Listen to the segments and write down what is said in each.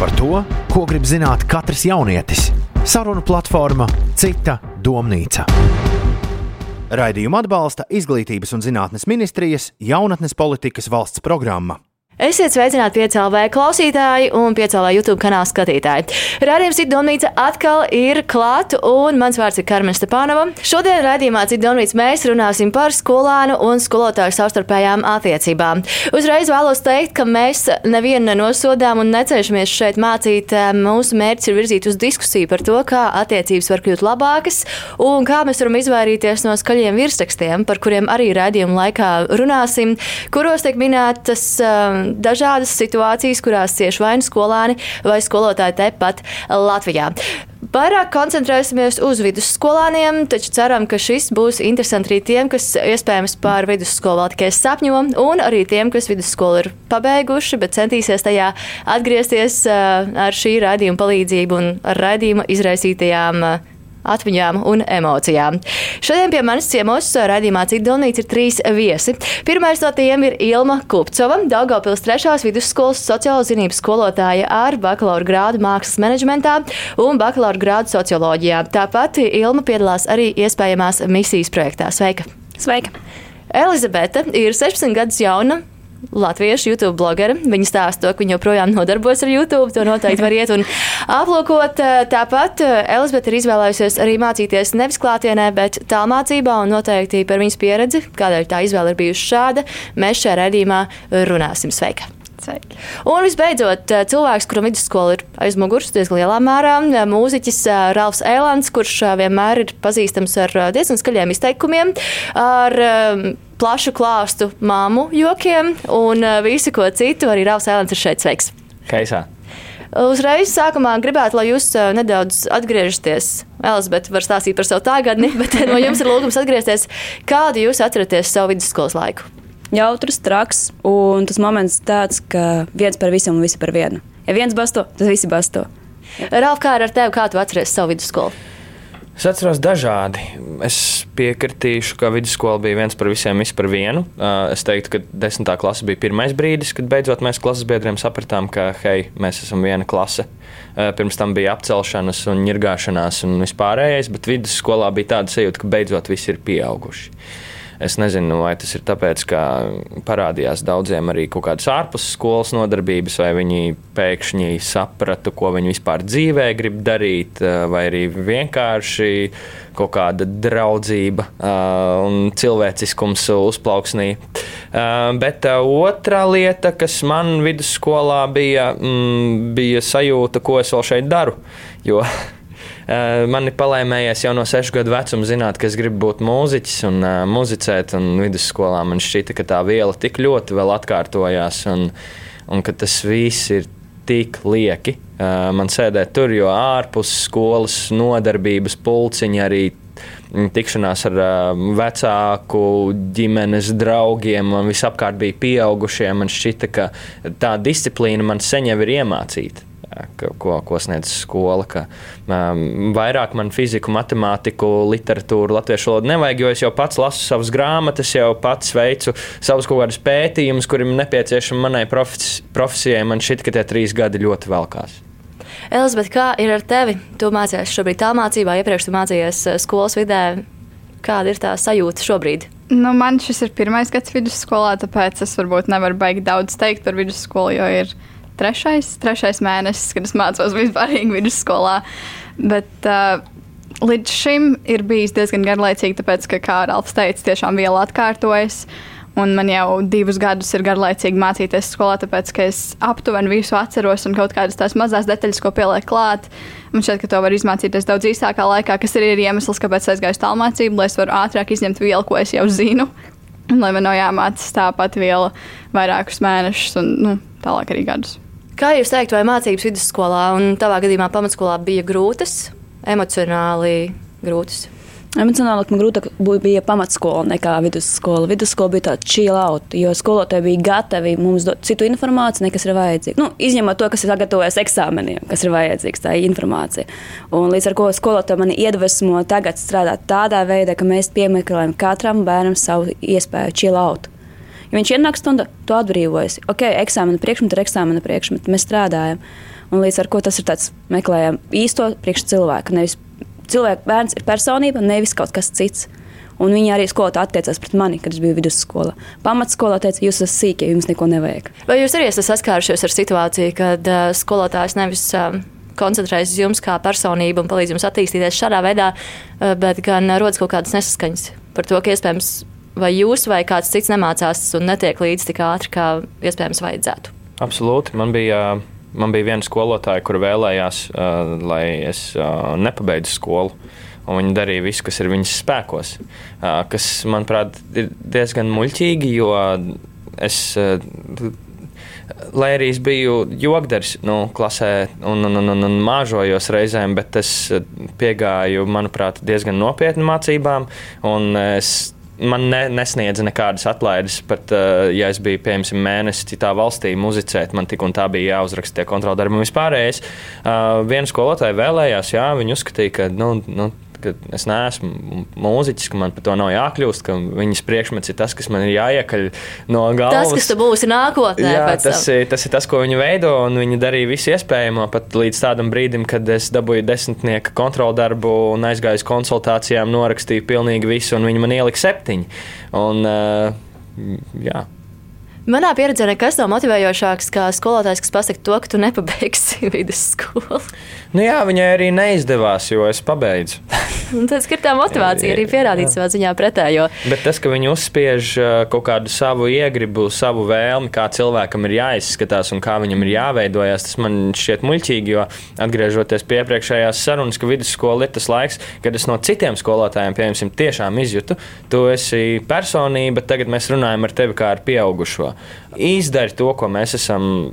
Par to, ko grib zināt katrs jaunietis. Sarunu platforma Cita domnīca. Raidījumu atbalsta Izglītības un zinātnes ministrijas jaunatnes politikas valsts programma. Esiet sveicināti piecēlē klausītāji un piecēlē YouTube kanāla skatītāji. Radījums Citānīca atkal ir klāta, un mans vārds ir Karmen Stepanova. Šodien raidījumā Citānīca mēs runāsim par skolēnu un skolotāju savstarpējām attiecībām. Uzreiz vēlos teikt, ka mēs nevienu nenosodām un necenšamies šeit mācīt. Mūsu mērķis ir virzīt uz diskusiju par to, kā attiecības var kļūt labākas un kā mēs varam izvairīties no skaļiem virsrakstiem, par kuriem arī raidījuma laikā runāsim, kuros tiek minētas dažādas situācijas, kurās cieši vai nu skolēni vai skolotāji tepat Latvijā. Vairāk koncentrēsimies uz vidusskolāniem, taču ceram, ka šis būs interesants arī tiem, kas iespējams pār vidusskolu vēl tikai sapņo, un arī tiem, kas vidusskolu ir pabeiguši, bet centīsies tajā atgriezties ar šī raidījuma palīdzību un raidījuma izraisītajām atmiņām un emocijām. Šodien pie manis ciemos raidījumā Citdolnīca ir trīs viesi. Pirmais no tiem ir Ilma Kupcova, Daugavpils 3. vidusskolas sociālo zinību skolotāja ar bakalaura grādu mākslas menedžmentā un bakalaura grādu socioloģijā. Tāpat Ilma piedalās arī iespējamās misijas projektā. Sveika! Sveika! Elizabete ir 16 gadus jauna, latviešu YouTube blogeri. Viņa stāsta to, ka viņa joprojām nodarbojas ar YouTube. To noteikti var iet un aplūkot. Tāpat eh, Elizabete ir izvēlējusies arī mācīties nevis klātienē, bet tālmācībā un noteikti par viņas pieredzi, kādēļ tā izvēle ir bijusi šāda, mēs šajā redzījumā runāsim. Sveika! Sveiki. Un visbeidzot, eh, cilvēks, kuram vidusskola ir aiz muguras diezgan lielā mērā, eh, mūziķis Ralfs Ēlants, kurš vienmēr ir pazīstams ar diezgan skaļiem izteikumiem, ar plašu klāstu māmu jokiem un visu ko citu. Arī Rāvs Ēlens ir šeit sveiks. Kaisā. Uzreiz sākumā gribētu, lai jūs nedaudz atgriežaties. Elizabete var stāstīt par savu tagadni, bet no jums ir lūgums atgriezties. Kādu jūs atceraties savu vidusskolas laiku? Jautrs, traks, un tas moments tāds, ka viens par visam un visi par vienu. Ja viens basto, tad visi basto. Ralf, kā ar tevi, kā tu atceries savu vidusskolu? Es atceros dažādi. Es piekritīšu, ka vidusskola bija viens par visiem, viss par vienu. Es teiktu, ka desmitā klase bija pirmais brīdis, kad beidzot mēs klases biedriem sapratām, ka hei, mēs esam viena klase. Pirms tam bija apcelšanās un ņirgāšanās un vispārējais, bet vidusskolā bija tāda sajūta, ka beidzot visi ir pieauguši. Es nezinu, vai tas ir tāpēc, ka parādījās daudziem arī kaut kādas ārpus skolas nodarbības, vai viņi pēkšņi saprata, ko viņi vispār dzīvē grib darīt, vai arī vienkārši kaut kāda draudzība un cilvēciskums uzplauksnī. Bet otrā lieta, kas man vidusskolā bija, mm, bija sajūta, ko es vēl šeit daru. Jo Eh, man ir palēmējies jau no sešu gadu vecuma zināt, ka es gribu būt mūziķis un uh, muzicēt. Un vidusskolā man šķita, ka tā viela tik ļoti vēl atkārtojās un, un ka tas viss ir tik lieki. Uh, man sēdēt tur, jo ārpus skolas nodarbības pulciņi arī tikšanās ar uh, vecāku ģimenes draugiem, man visapkārt bija pieaugušie. Man šķita, ka tā disciplīna man sen jau ir iemācīta ko, ko sniedz skola. Ka, um, vairāk man fiziku, matemātiku, literatūru, latviešu valodu nevajag, jo es jau pats lasu savas grāmatas, jau pats veicu savus kaut kādus pētījumus, kuriem nepieciešami manai profes, profesijai. Man šķiet, ka tie trīs gadi ļoti velkās. Elizabete, kā ir ar tevi? Tu mācījies šobrīd tālmācībā, iepriekš tu mācījies eh, skolas vidē. Kāda ir tā sajūta šobrīd? Nu, man šis ir pirmais gads vidusskolā, tāpēc es varbūt nevaru baigt daudz teikt par vidusskolu, jo ir trešais, trešais mēnesis, kad es mācos vispārīgi vidusskolā. Bet uh, līdz šim ir bijis diezgan garlaicīgi, tāpēc, ka, kā Ralfs teica, tiešām viela atkārtojas. Un man jau divus gadus ir garlaicīgi mācīties skolā, tāpēc es aptuveni visu atceros un kaut kādas tās mazas detaļas, ko pieliek klāt. Man šķiet, ka to var izmācīties daudz īsākā laikā, kas arī ir iemesls, kāpēc aizgāju uz tālmācību, lai es varu ātrāk izņemt vielu, ko es jau zinu. Un lai man nav jāmācās tā pati viela vairākus mēnešus un nu, tālāk arī gadus. Kā jūs teiktu, vai mācības vidusskolā un tavā gadījumā pamatskolā bija grūtas, emocionāli grūtas? Emocionāli man grūtāk bija pamatskola nekā vidusskola. Vidusskola bija tāda chill out, jo skolotāji bija gatavi mums dot citu informāciju, nekas ir vajadzīgs. Nu, izņemot to, kas ir sagatavojies eksāmeniem, kas ir vajadzīgs, tā informācija. Un līdz ar to skolotāji mani iedvesmo tagad strādāt tādā veidā, ka mēs piemeklējam katram bērnam savu iespēju chill out. Ja viņš ienāk stundā, tu atbrīvojies. Ok, eksāmena priekšmeta ir eksāmena priekšmeta, mēs strādājam. Un līdz ar to tas ir tāds meklējam īsto priekš cilvēka. Nevis cilvēka bērns ir personība, nevis kaut kas cits. Un viņi arī skolotāji attiecās pret mani, kad es biju vidusskolā. Pamatskolā teica, jūs esat sīki, jums neko nevajag. Vai jūs arī esat saskārušies ar situāciju, kad uh, skolotājs nevis uh, koncentrējas uz jums kā personību un palīdz jums attīstīties šādā veidā, uh, bet gan uh, rodas kaut kādas nesaskaņas par to, ka iespējams vai jūs vai kāds cits nemācās un netiek līdzi tik ātri, kā iespējams vajadzētu? Absolūti. Man bija, man bija viena skolotāja, kur vēlējās, uh, lai es uh, nepabeidzu skolu. Un viņi darīja visu, kas ir viņas spēkos. Uh, kas, manuprāt, ir diezgan muļķīgi, jo es. Lai arī es biju jogdars nu, klasē un, un, un, un māžojos reizēm, bet es piegāju, manuprāt, diezgan nopietni mācībām. Es man ne, nesniedza nekādas atlaides. Pat, uh, ja es biju, piemēram, mēnesi citā valstī muzicēt, man tik un tā bija jāuzraksta tie kontroldarbi un vispārējais. Uh, viena skolotāja vēlējās, jā, viņa uzskatīja, ka, nu, nu ka es neesmu mūziķis, ka man par to nav jākļūst, ka viņas priekšmets ir tas, kas man ir jāiekaļ no galvas. Tas, kas tu būsi nākotnē. Jā, tas ir, tas ir tas, ko viņi veido, un viņi darīja visu iespējamo pat līdz tādam brīdim, kad es dabūju desmitnieka kontroldarbu un aizgāju uz konsultācijām, norakstīju pilnīgi visu, un viņi man ielika septiņi. Un, uh, jā. Manā pieredzē nekas nav motivējošāks kā skolotājs, kas pasakā to, ka tu nepabeigsi vidusskolu. Nu jā, viņai arī neizdevās, jo es pabeidzu. tas ir tā motivācija arī pierādīt savā ziņā pretējo. Bet tas, ka viņi uzspiež kaut kādu savu iegribu, savu vēlmi, kā cilvēkam ir jāizskatās un kā viņam ir jāveidojas, tas man šķiet muļķīgi. Jo atgriežoties pie iepriekšējās sarunas, ka vidusskola ir tas laiks, kad es no citiem skolotājiem, piemēram, tiešām izjūtu, tu esi personība, tagad mēs runājam ar tevi kā ar pieaugušo. Izdari to, ko mēs esam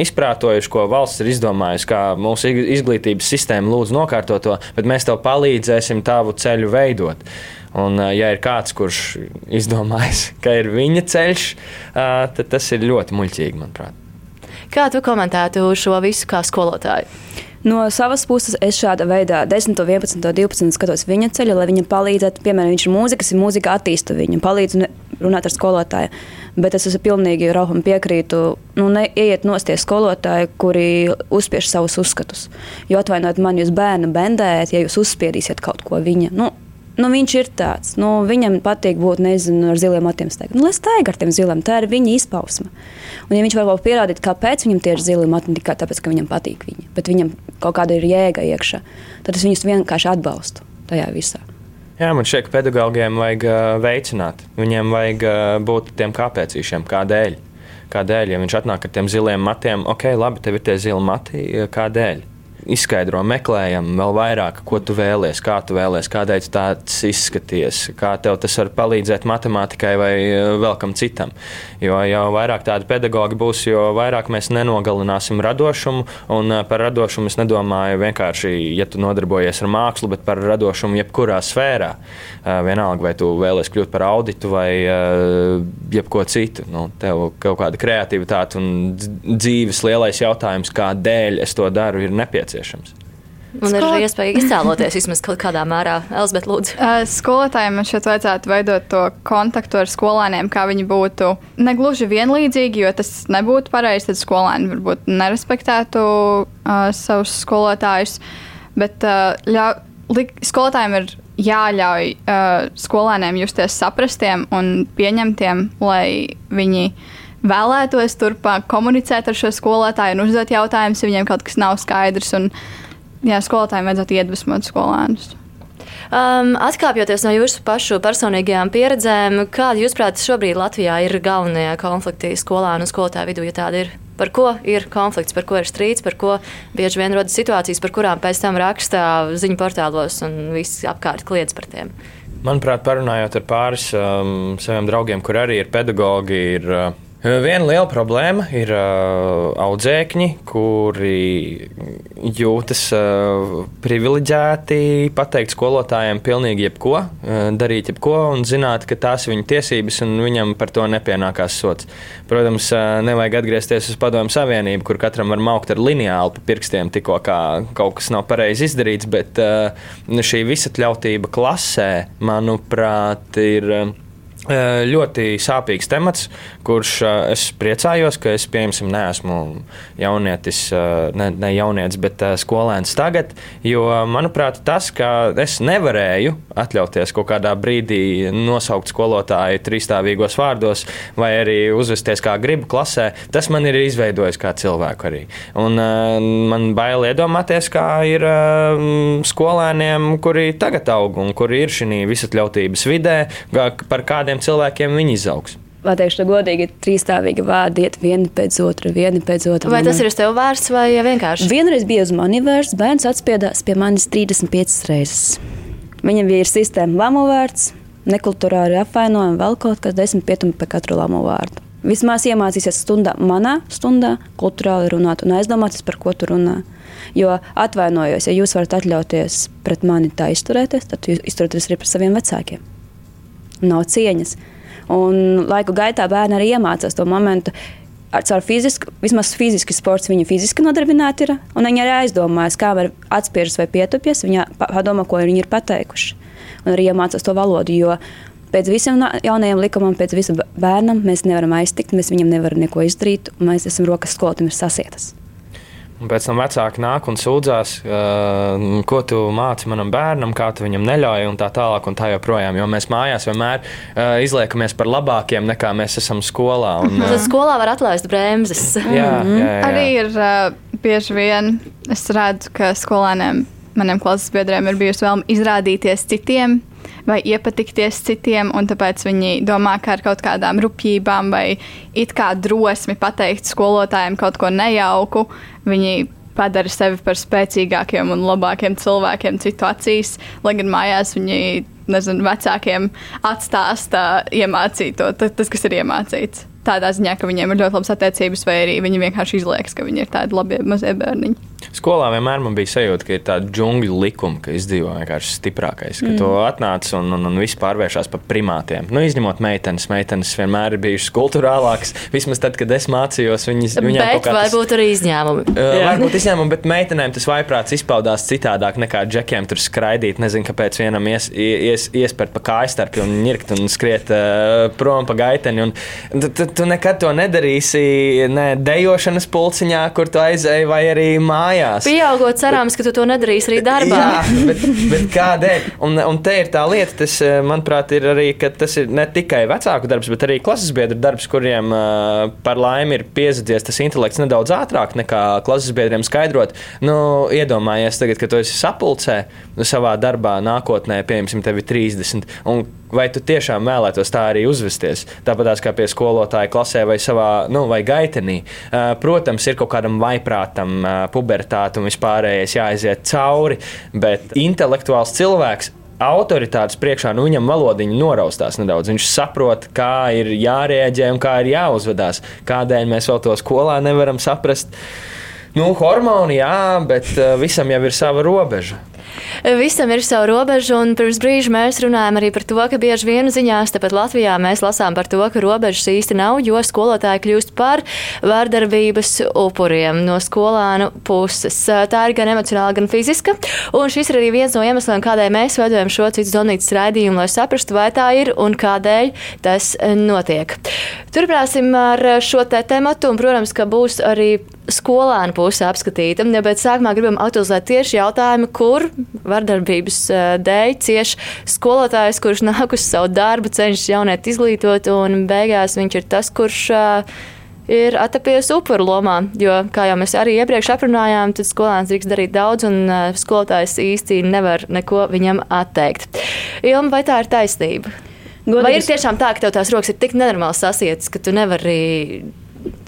izprātojuši, ko valsts ir izdomājusi, kā mūsu izglītības sistēma lūdzu nokārtot to, bet mēs tev palīdzēsim tavu ceļu veidot. Un, ja ir kāds, kurš izdomājis, ka ir viņa ceļš, tad tas ir ļoti muļķīgi, manuprāt. Kā tu komentētu šo visu kā skolotāju? No savas puses, es šāda veidā 10, 11, 12 skatos viņa ceļu, lai viņam palīdzētu. Piemēram, viņš ir mūzikas, ir mūzika attīsta viņu, palīdz runāt ar skolotāju. Bet es esmu pilnīgi Rauham piekrītu. Nu, neiet nosties skolotāji, kuri uzspiež savus uzskatus. Jo atvainojiet man, jūs bērnu bendējat, ja jūs uzspiedīsiet kaut ko viņa. Nu, Nu, viņš ir tāds. Nu, viņam patīk būt nezinu, ar ziliem matiem. Staigā. Nu, lai staigā ar tiem ziliem, tā ir viņa izpausme. Un, ja viņš var vēl pierādīt, kāpēc viņam tie ir zili mati, ne tikai tāpēc, ka viņam patīk viņi, bet viņam kaut kāda ir jēga iekšā, tad es viņus vienkārši atbalstu tajā visā. Jā, man šķiet, ka pedagogiem vajag uh, veicināt. Viņiem vajag uh, būt tiem kāpēcīšiem, kādēļ. Kādēļ, ja viņš atnāk ar tiem ziliem matiem, ok, labi, tev ir tie zili mati, kādēļ? Izskaidro, meklējam vēl vairāk, ko tu vēlēsies, kā tu vēlēsies, kādēļ tāds izskaties, kā tev tas var palīdzēt matemātikai vai eh, vēl kam citam. Jo jau vairāk tādi pedagogi būs, jo vairāk mēs nenogalināsim radošumu. Un eh, par radošumu es nedomāju vienkārši, ja tu nodarbojies ar mākslu, bet par radošumu jebkurā sfērā. Eh, vienalga, vai tu vēlēsies kļūt par auditu vai jebko citu. Nu, tev kaut kāda kreativitāte un dzīves lielais jautājums, kādēļ es to daru, ir nepieciešams nepieciešams. Un Skol... ir arī iespēja iztēloties vismaz kaut kādā mērā. Elzbiet, lūdzu. Uh, skolotājiem man šeit vajadzētu veidot to kontaktu ar skolēniem, kā viņi būtu negluži vienlīdzīgi, jo tas nebūtu pareizi. Tad skolēni varbūt nerespektētu uh, savus skolotājus. Bet uh, ļau, li, skolotājiem ir jāļauj uh, skolēniem justies saprastiem un pieņemtiem, lai viņi vēlētos turpmāk komunicēt ar šo skolotāju un uzdot jautājumus, ja viņiem kaut kas nav skaidrs. Un, jā, skolotājiem vajadzētu iedvesmot skolēnus. Um, atkāpjoties no jūsu pašu personīgajām pieredzēm, kāda, jūsuprāt, šobrīd Latvijā ir galvenie konflikti skolēnu un skolotāju vidū, ja tāda ir? Par ko ir konflikts, par ko ir strīds, par ko bieži vien rodas situācijas, par kurām pēc tam rakstā ziņu portālos un viss apkārt kliedz par tiem? Manuprāt, parunājot ar pāris um, saviem draugiem, kur arī ir pedagogi, ir uh, Viena liela problēma ir uh, audzēkņi, kuri jūtas uh, privileģēti pateikt skolotājiem pilnīgi jebko, uh, darīt jebko un zināt, ka tās ir viņa tiesības un viņam par to nepienākās sots. Protams, uh, nevajag atgriezties uz Padomu Savienību, kur katram var maukt ar lineālu pa pirkstiem, tikko kā kaut kas nav pareizi izdarīts, bet uh, šī visatļautība klasē, manuprāt, ir. Uh, ļoti sāpīgs temats, kurš es priecājos, ka es, piemēram, neesmu jaunietis, ne, ne jaunietis, bet skolēns tagad. Jo, manuprāt, tas, ka es nevarēju atļauties kaut kādā brīdī nosaukt skolotāju trīsstāvīgos vārdos, vai arī uzvesties kā gribu klasē, tas man ir izveidojis kā cilvēku arī. Un man bail iedomāties, kā ir skolēniem, kuri tagad aug un kuri ir šī visatļautības vidē, par kādiem kādiem cilvēkiem viņi izaugs. Lai teikšu, godīgi, ir trīsstāvīgi vārdi, iet viena pēc otra, viena pēc otra. Vai tas ir uz tevi vērsts vai vienkārši? Vienreiz bija uz mani vērsts, bērns atspiedās pie manis 35 reizes. Viņam bija sistēma lamu vārds, nekulturāli apvainojumi, vēl kaut kas desmit pietumi par katru lamu vārdu. Vismaz iemācīsies stundā, manā stundā, kultūrāli runāt un aizdomāties, par ko tu runā. Jo atvainojos, ja jūs varat atļauties pret mani tā izturēties, tad jūs izturieties arī pret saviem vecākiem nav cieņas. Un laiku gaitā bērni arī iemācās to momentu. Ar caur fizisku, vismaz fiziski sports, viņa fiziski nodarbināti ir. Un viņi arī aizdomājas, kā var atspiežas vai pietupjas. Viņa padomā, ko viņi ir pateikuši. Un arī iemācās to valodu. Jo pēc visiem jaunajiem likumiem, pēc visa bērnam mēs nevaram aiztikt, mēs viņam nevaram neko izdarīt. Mēs esam rokas skolotājiem sasietas. Un pēc tam vecāki nāk un sūdzās, uh, ko tu māci manam bērnam, kā tu viņam neļauj, un tā tālāk. Un tā joprojām, jo mēs mājās vienmēr uh, izliekamies par labākiem nekā mēs esam skolā. Un, uh, Tad skolā var atlaist bremzes. jā, jā, jā. Arī ir uh, bieži vien, es redzu, ka skolēniem, maniem klases biedriem ir bijusi vēlme izrādīties citiem vai iepatikties citiem, un tāpēc viņi domā, ka ar kaut kādām rupjībām vai it kā drosmi pateikt skolotājiem kaut ko nejauku, viņi padara sevi par spēcīgākiem un labākiem cilvēkiem citu acīs, lai gan mājās viņi nezinu, vecākiem atstāsta iemācīto, tas, kas ir iemācīts. Tādā ziņā, ka viņiem ir ļoti labas attiecības, vai arī viņi vienkārši izliekas, ka viņi ir tādi labi mazie bērniņi. Skolā vienmēr man bija sajūta, ka ir tāda džungļu likuma, ka izdzīvo vienkārši stiprākais. Ka mm. tu atnāc un, un, un viss pārvēršas par primātiem. Nu, izņemot meitenes, meitenes vienmēr ir bijušas kultūrālākas. Vismaz tad, kad es mācījos, viņas viņām kaut veidā. Varbūt arī izņēmumi. Uh, varbūt izņēmumi, bet meitenēm tas vaiprāts izpaudās citādāk nekā džekiem tur skraidīt. Nezinu, kāpēc vienam ies, ies, iespērt pa kājstarpi un ņirkt un skriet uh, prom pa gaiteni. Un, tu, tu, nekad to nedarīsi ne dejošanas pulciņā, kur tu aizēji vai arī mājās mājās. Pieaugot, cerams, ka tu to nedarīsi arī darbā. Jā, bet, bet kādēļ? Un, un te ir tā lieta, tas, eh, manuprāt, ir arī, ka tas ir ne tikai vecāku darbs, bet arī klases biedru darbs, kuriem uh, par laimi ir piezadzies tas intelekts nedaudz ātrāk nekā klases biedriem skaidrot. Nu, iedomājies tagad, kad tu esi sapulcē savā darbā nākotnē, piemēram, tev ir 30. Un vai tu tiešām vēlētos tā arī uzvesties? Tāpat kā pie skolotāja klasē vai savā nu, vai gaitenī. Protams, ir kaut kādam vaiprātam, pubertāte un vispārējais jāaiziet cauri, bet intelektuāls cilvēks autoritātes priekšā, nu, viņam valodiņa noraustās nedaudz. Viņš saprot, kā ir jārēģē un kā ir jāuzvedās. Kādēļ mēs vēl to skolā nevaram saprast? Nu, hormoni, jā, bet visam jau ir sava robeža. Visam ir sava robeža, un pirms brīža mēs runājam arī par to, ka bieži vien ziņās, tāpat Latvijā mēs lasām par to, ka robežas īsti nav, jo skolotāji kļūst par vārdarbības upuriem no skolānu puses. Tā ir gan emocionāla, gan fiziska, un šis ir arī viens no iemesliem, kādēļ mēs veidojam šo citu donītas raidījumu, lai saprastu, vai tā ir un kādēļ tas notiek. Turpināsim ar šo te tematu, un, protams, ka būs arī skolēnu puse apskatīta, bet sākumā gribam aktualizēt tieši jautājumu, kur vardarbības dēļ cieš skolotājs, kurš nāk uz savu darbu, cenšas jaunieti izglītot, un beigās viņš ir tas, kurš ir atapies upuru lomā. Jo, kā jau mēs arī iepriekš aprunājām, tad skolēns drīkst darīt daudz, un skolotājs īsti nevar neko viņam atteikt. Ilma, vai tā ir taisnība? Godīgs. Vai ir tiešām tā, ka tev tās rokas ir tik nenormāli sasietas, ka tu nevari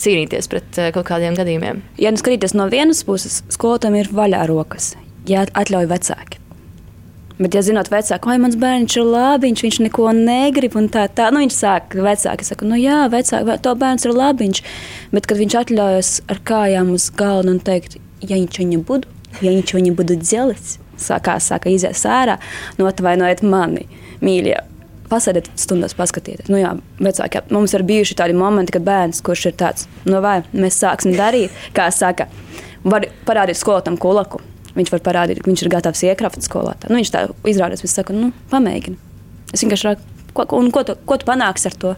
cīnīties pret kaut kādiem gadījumiem? Ja nu skatīties no vienas puses, skolotājiem ir vaļā rokas ja atļauj vecāki. Bet, ja zinot, vecāki, vai mans bērns ir labiņš, viņš neko negrib, un tā, tā nu, viņš sāk, vecāki saka, nu jā, vecāki, to bērns ir labiņš, bet, kad viņš atļaujas ar kājām uz galda un teikt, ja viņš viņu būtu, ja viņš viņu būtu dzēlis, sākā, sāka izies ārā, nu atvainojiet mani, mīļie. Pasēdiet stundās, paskatieties. Nu, jā, vecāki, mums ir bijuši tādi momenti, kad bērns, kurš ir tāds, nu vai mēs sāksim darīt, kā saka, var parādīt skolotājam kulaku viņš var parādīt, ka viņš ir gatavs iekrāpt skolotā. Nu, viņš tā izrādās, viņš saka, nu, pamēģini. Es vienkārši Ko, un ko tu, ko tu panāksi ar to?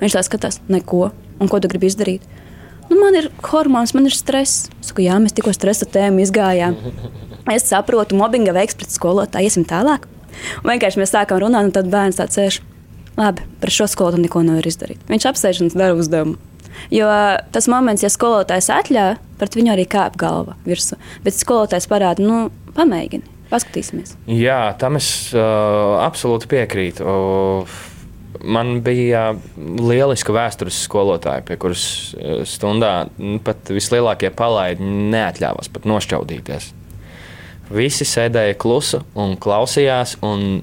Viņš tā skatās, neko. Un ko tu gribi izdarīt? Nu, man ir hormons, man ir stress. Es saku, jā, mēs tikko stresa tēmu izgājām. Es saprotu, mobbinga veiks pret skolotāju, iesim tālāk. Un vienkārši mēs sākām runāt, un tad bērns tāds sēž. Labi, par šo skolotāju neko nevar izdarīt. Viņš apsēž un dara uzdevumu. Jo tas moments, ja skolotājs atļauj, pret viņu arī kāp galva virsū. Bet skolotājs parāda, nu, pamēģini, paskatīsimies. Jā, tam es uh, absolūti piekrītu. Uh, man bija lieliska vēstures skolotāja, pie kuras stundā nu, pat vislielākie palaidi neatļāvās pat nošķaudīties. Visi sēdēja klusu un klausījās, un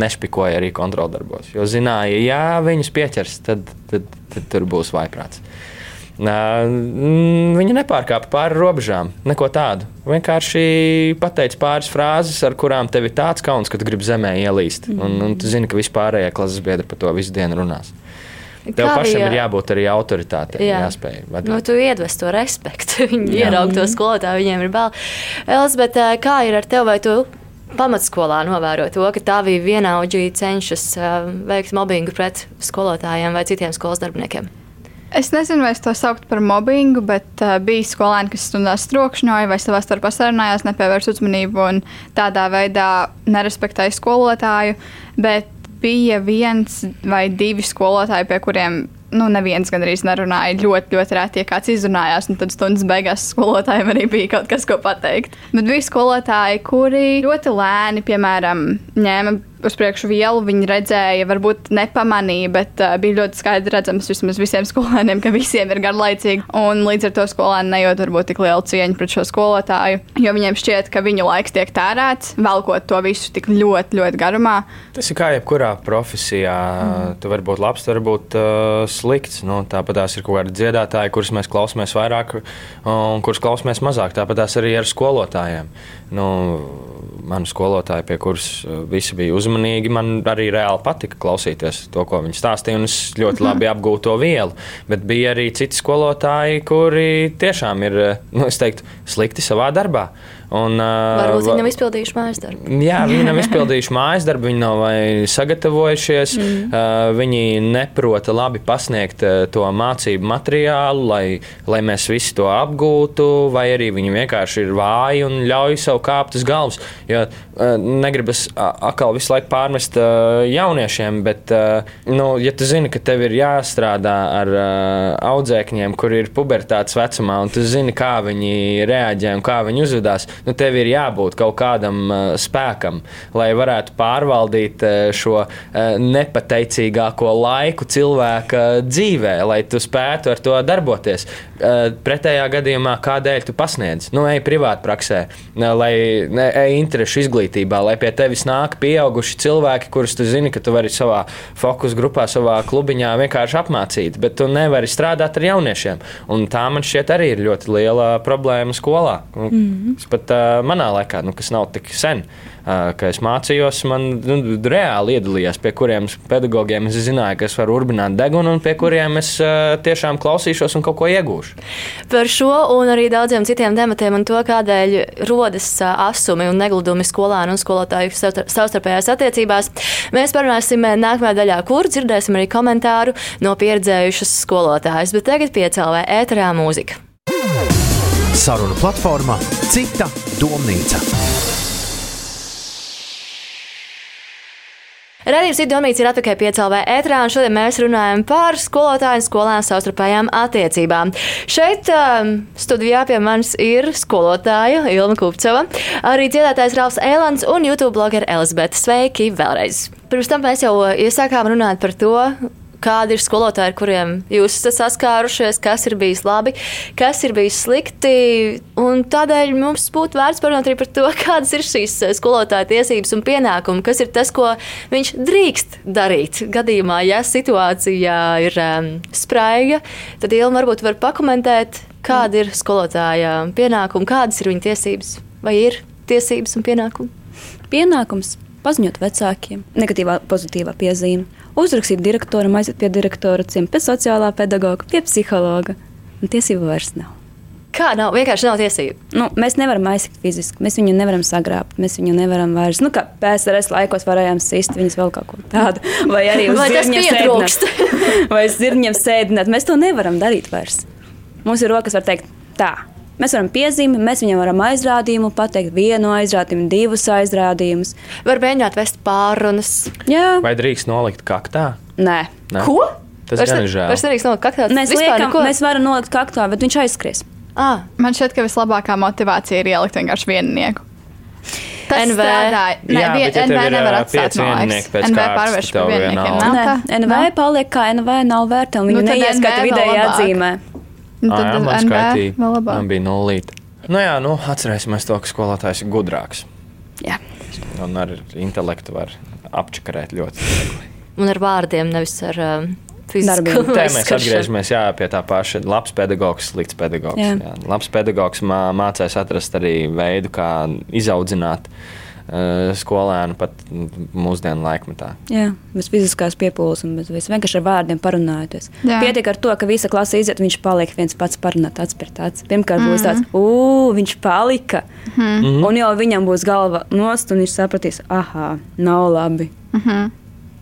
nešpikoja arī kontroldarbos. Jo zināja, ja viņus pieķers, tad, tad, tad tur būs vaiprāts. Viņa nepārkāpa pāri robežām, neko tādu. Vienkārši pateica pāris frāzes, ar kurām tev ir tāds kauns, ka tu gribi zemē ielīst. Mm. Un, un tu zini, ka vispārējie klases biedri par to visu dienu runās. Tev Kā pašam bija? ir jābūt arī autoritātei, jā. jāspēj. Vadīt. Nu, tu iedvesi to respektu. Viņi ieraug to skolotāju, viņiem ir bail. Elizabete, kā ir ar tevi? Vai tu pamatskolā novēro to, ka tā bija vienaudži cenšas veikt mobbingu pret skolotājiem vai citiem skolas darbiniekiem? Es nezinu, vai es to sauktu par mobbingu, bet uh, bija skolēni, kas stundās trokšņoja vai savā starpā sarunājās, nepievērs uzmanību un tādā veidā nerespektēja skolotāju. Bet bija viens vai divi skolotāji, pie kuriem nu, neviens gandrīz nerunāja. Ļoti, ļoti reti, ja kāds izrunājās, un tad stundas beigās skolotājiem arī bija kaut kas, ko pateikt. Bet bija skolotāji, kuri ļoti lēni, piemēram, ņēma uz priekšu vielu, viņi redzēja, varbūt nepamanīja, bet uh, bija ļoti skaidri redzams vismaz visiem skolēniem, ka visiem ir garlaicīgi. Un līdz ar to skolēni nejūt varbūt tik lielu cieņu pret šo skolotāju, jo viņiem šķiet, ka viņu laiks tiek tērēts, velkot to visu tik ļoti, ļoti garumā. Tas ir kā jebkurā profesijā. Mm. Tu vari būt labs, tu vari būt uh, slikts. Nu, tāpat tās ir kaut kādi dziedātāji, kurus mēs klausāmies vairāk un kurus klausāmies mazāk. Tāpat tās arī ar skolotājiem. Nu, mani skolotāji, pie kuras uh, visi bija uzmanīgi, man arī reāli patika klausīties to, ko viņi stāstīja. Es ļoti labi mhm. apgūstu to vielu. Bet bija arī citi skolotāji, kuri tiešām ir uh, nu, teiktu, slikti savā darbā. Un, Varbūt viņi nav izpildījuši mājas darbu. Jā, viņi nav izpildījuši mājas darbu, viņi nav sagatavojušies, mm. viņi neprota labi pasniegt to mācību materiālu, lai, lai mēs visi to apgūtu, vai arī viņi vienkārši ir vāji un ļauj sev kāpt uz galvas. Jo negribas atkal visu laiku pārmest jauniešiem, bet, nu, ja tu zini, ka tev ir jāstrādā ar audzēkņiem, kur ir pubertātes vecumā, un tu zini, kā viņi reaģē un kā viņi uzvedās, nu, tev ir jābūt kaut kādam uh, spēkam, lai varētu pārvaldīt uh, šo uh, nepateicīgāko laiku cilvēka dzīvē, lai tu spētu ar to darboties. Uh, pretējā gadījumā, kādēļ tu pasniedz? Nu, ej privāti praksē, lai ne, ej interešu izglītībā, lai pie tevis nāk pieauguši cilvēki, kurus tu zini, ka tu vari savā fokus grupā, savā klubiņā vienkārši apmācīt, bet tu nevari strādāt ar jauniešiem. Un tā man šķiet arī ir ļoti liela problēma skolā. Mm -hmm. Es pat uh, manā laikā, nu, kas nav tik sen, uh, kad es mācījos, man nu, reāli iedalījās, pie kuriem pedagogiem es zināju, ka es varu urbināt degunu, un pie kuriem es uh, tiešām klausīšos un kaut ko iegūšu. Par šo un arī daudziem citiem tematiem un to, kādēļ rodas asumi un negludumi skolānu un skolotāju savstarpējās attiecībās, mēs parunāsim nākamajā daļā, kur dzirdēsim arī komentāru no pieredzējušas skolotājas. Bet tagad piecēlē ēterā mūzika. Saruna platformā Cita domnīca. Radījums Idomīts ir atpakaļ piecēlvē ētrā, un šodien mēs runājam par skolotāju un skolēnu savstarpējām attiecībām. Šeit um, studijā pie manis ir skolotāja Ilma Kupcova, arī dziedātājs Ralfs Ēlans un YouTube blogera Elizabete. Sveiki vēlreiz! Pirms tam mēs jau iesākām runāt par to, kādi ir skolotāji, ar kuriem jūs esat saskārušies, kas ir bijis labi, kas ir bijis slikti. Tādēļ mums būtu vērts parunāt arī par to, kādas ir šīs eh, skolotāja tiesības un pienākumi, kas ir tas, ko viņš drīkst darīt. Gadījumā, ja situācija ir um, spraiga, tad Ilma varbūt var pakomentēt, kāda ir skolotāja pienākuma, kādas ir viņa tiesības, vai ir tiesības un pienākumi. Pienākums paziņot vecākiem, negatīvā, pozitīvā piezīme uzrakstīt direktoram, aiziet pie direktora, pie sociālā pedagoga, pie psihologa. Un tiesību vairs nav. Kā nav? Vienkārši nav tiesību. Nu, mēs nevaram aizsakt fiziski, mēs viņu nevaram sagrābt, mēs viņu nevaram vairs. Nu, kā PSRS laikos varējām sist viņas vēl kaut ko tādu. Vai arī uz zirņiem sēdināt. Vai uz zirņiem sēdināt. Mēs to nevaram darīt vairs. Mums ir rokas, var teikt, tā. Mēs varam piezīmēt, mēs viņam varam aizrādījumu pateikt, vienu aizrādījumu, divus aizrādījumus. Var mēģināt vest pārunas. Jā, Vai drīkst nolikt kaktā? nē. Ne? Ko? Tas ir žēl. Vairs nedrīkst nolikt kaktā. Mēs, Vispār liekam, neko? mēs varam nolikt kaktā, bet viņš aizskries. Ah, Man šķiet, ka vislabākā motivācija ir ielikt vienkārši viennieku. Tas NV. strādāja. Nē, Jā, vien, bet ja NV nevar atstāt viennieki pēc NV pārvērš par vienniekiem. Nē, tā? NV Nav? paliek kā NV, nav Nu, viņu NV vēl vidēji labāk. atzīmē. Nu, tad jā, man skaitīja. vēl labāk. Man bija nulīte. Nu jā, nu, atcerēsimies to, ka skolotājs ir gudrāks. Jā. Un ar intelektu var apčakarēt ļoti viegli. un ar vārdiem, nevis ar fizisku Darbiem. Te mēs atgriežamies jā, pie tā paša. Labs pedagogs, slikts pedagogs. Jā. Jā. Labs pedagogs mā, mācīs atrast arī veidu, kā izaudzināt uh, skolēnu pat mūsdienu laikmetā. Jā, bez fiziskās piepūles un bez vienkārši ar vārdiem parunājoties. Jā. Pietiek ar to, ka visa klase iziet, viņš paliek viens pats parunāt, acis pret aci. Pirmkārt, būs tāds, ugh, viņš palika. Mm -hmm. Un jau viņam būs galva nost, un viņš sapratīs, ah, nav labi. Mm -hmm.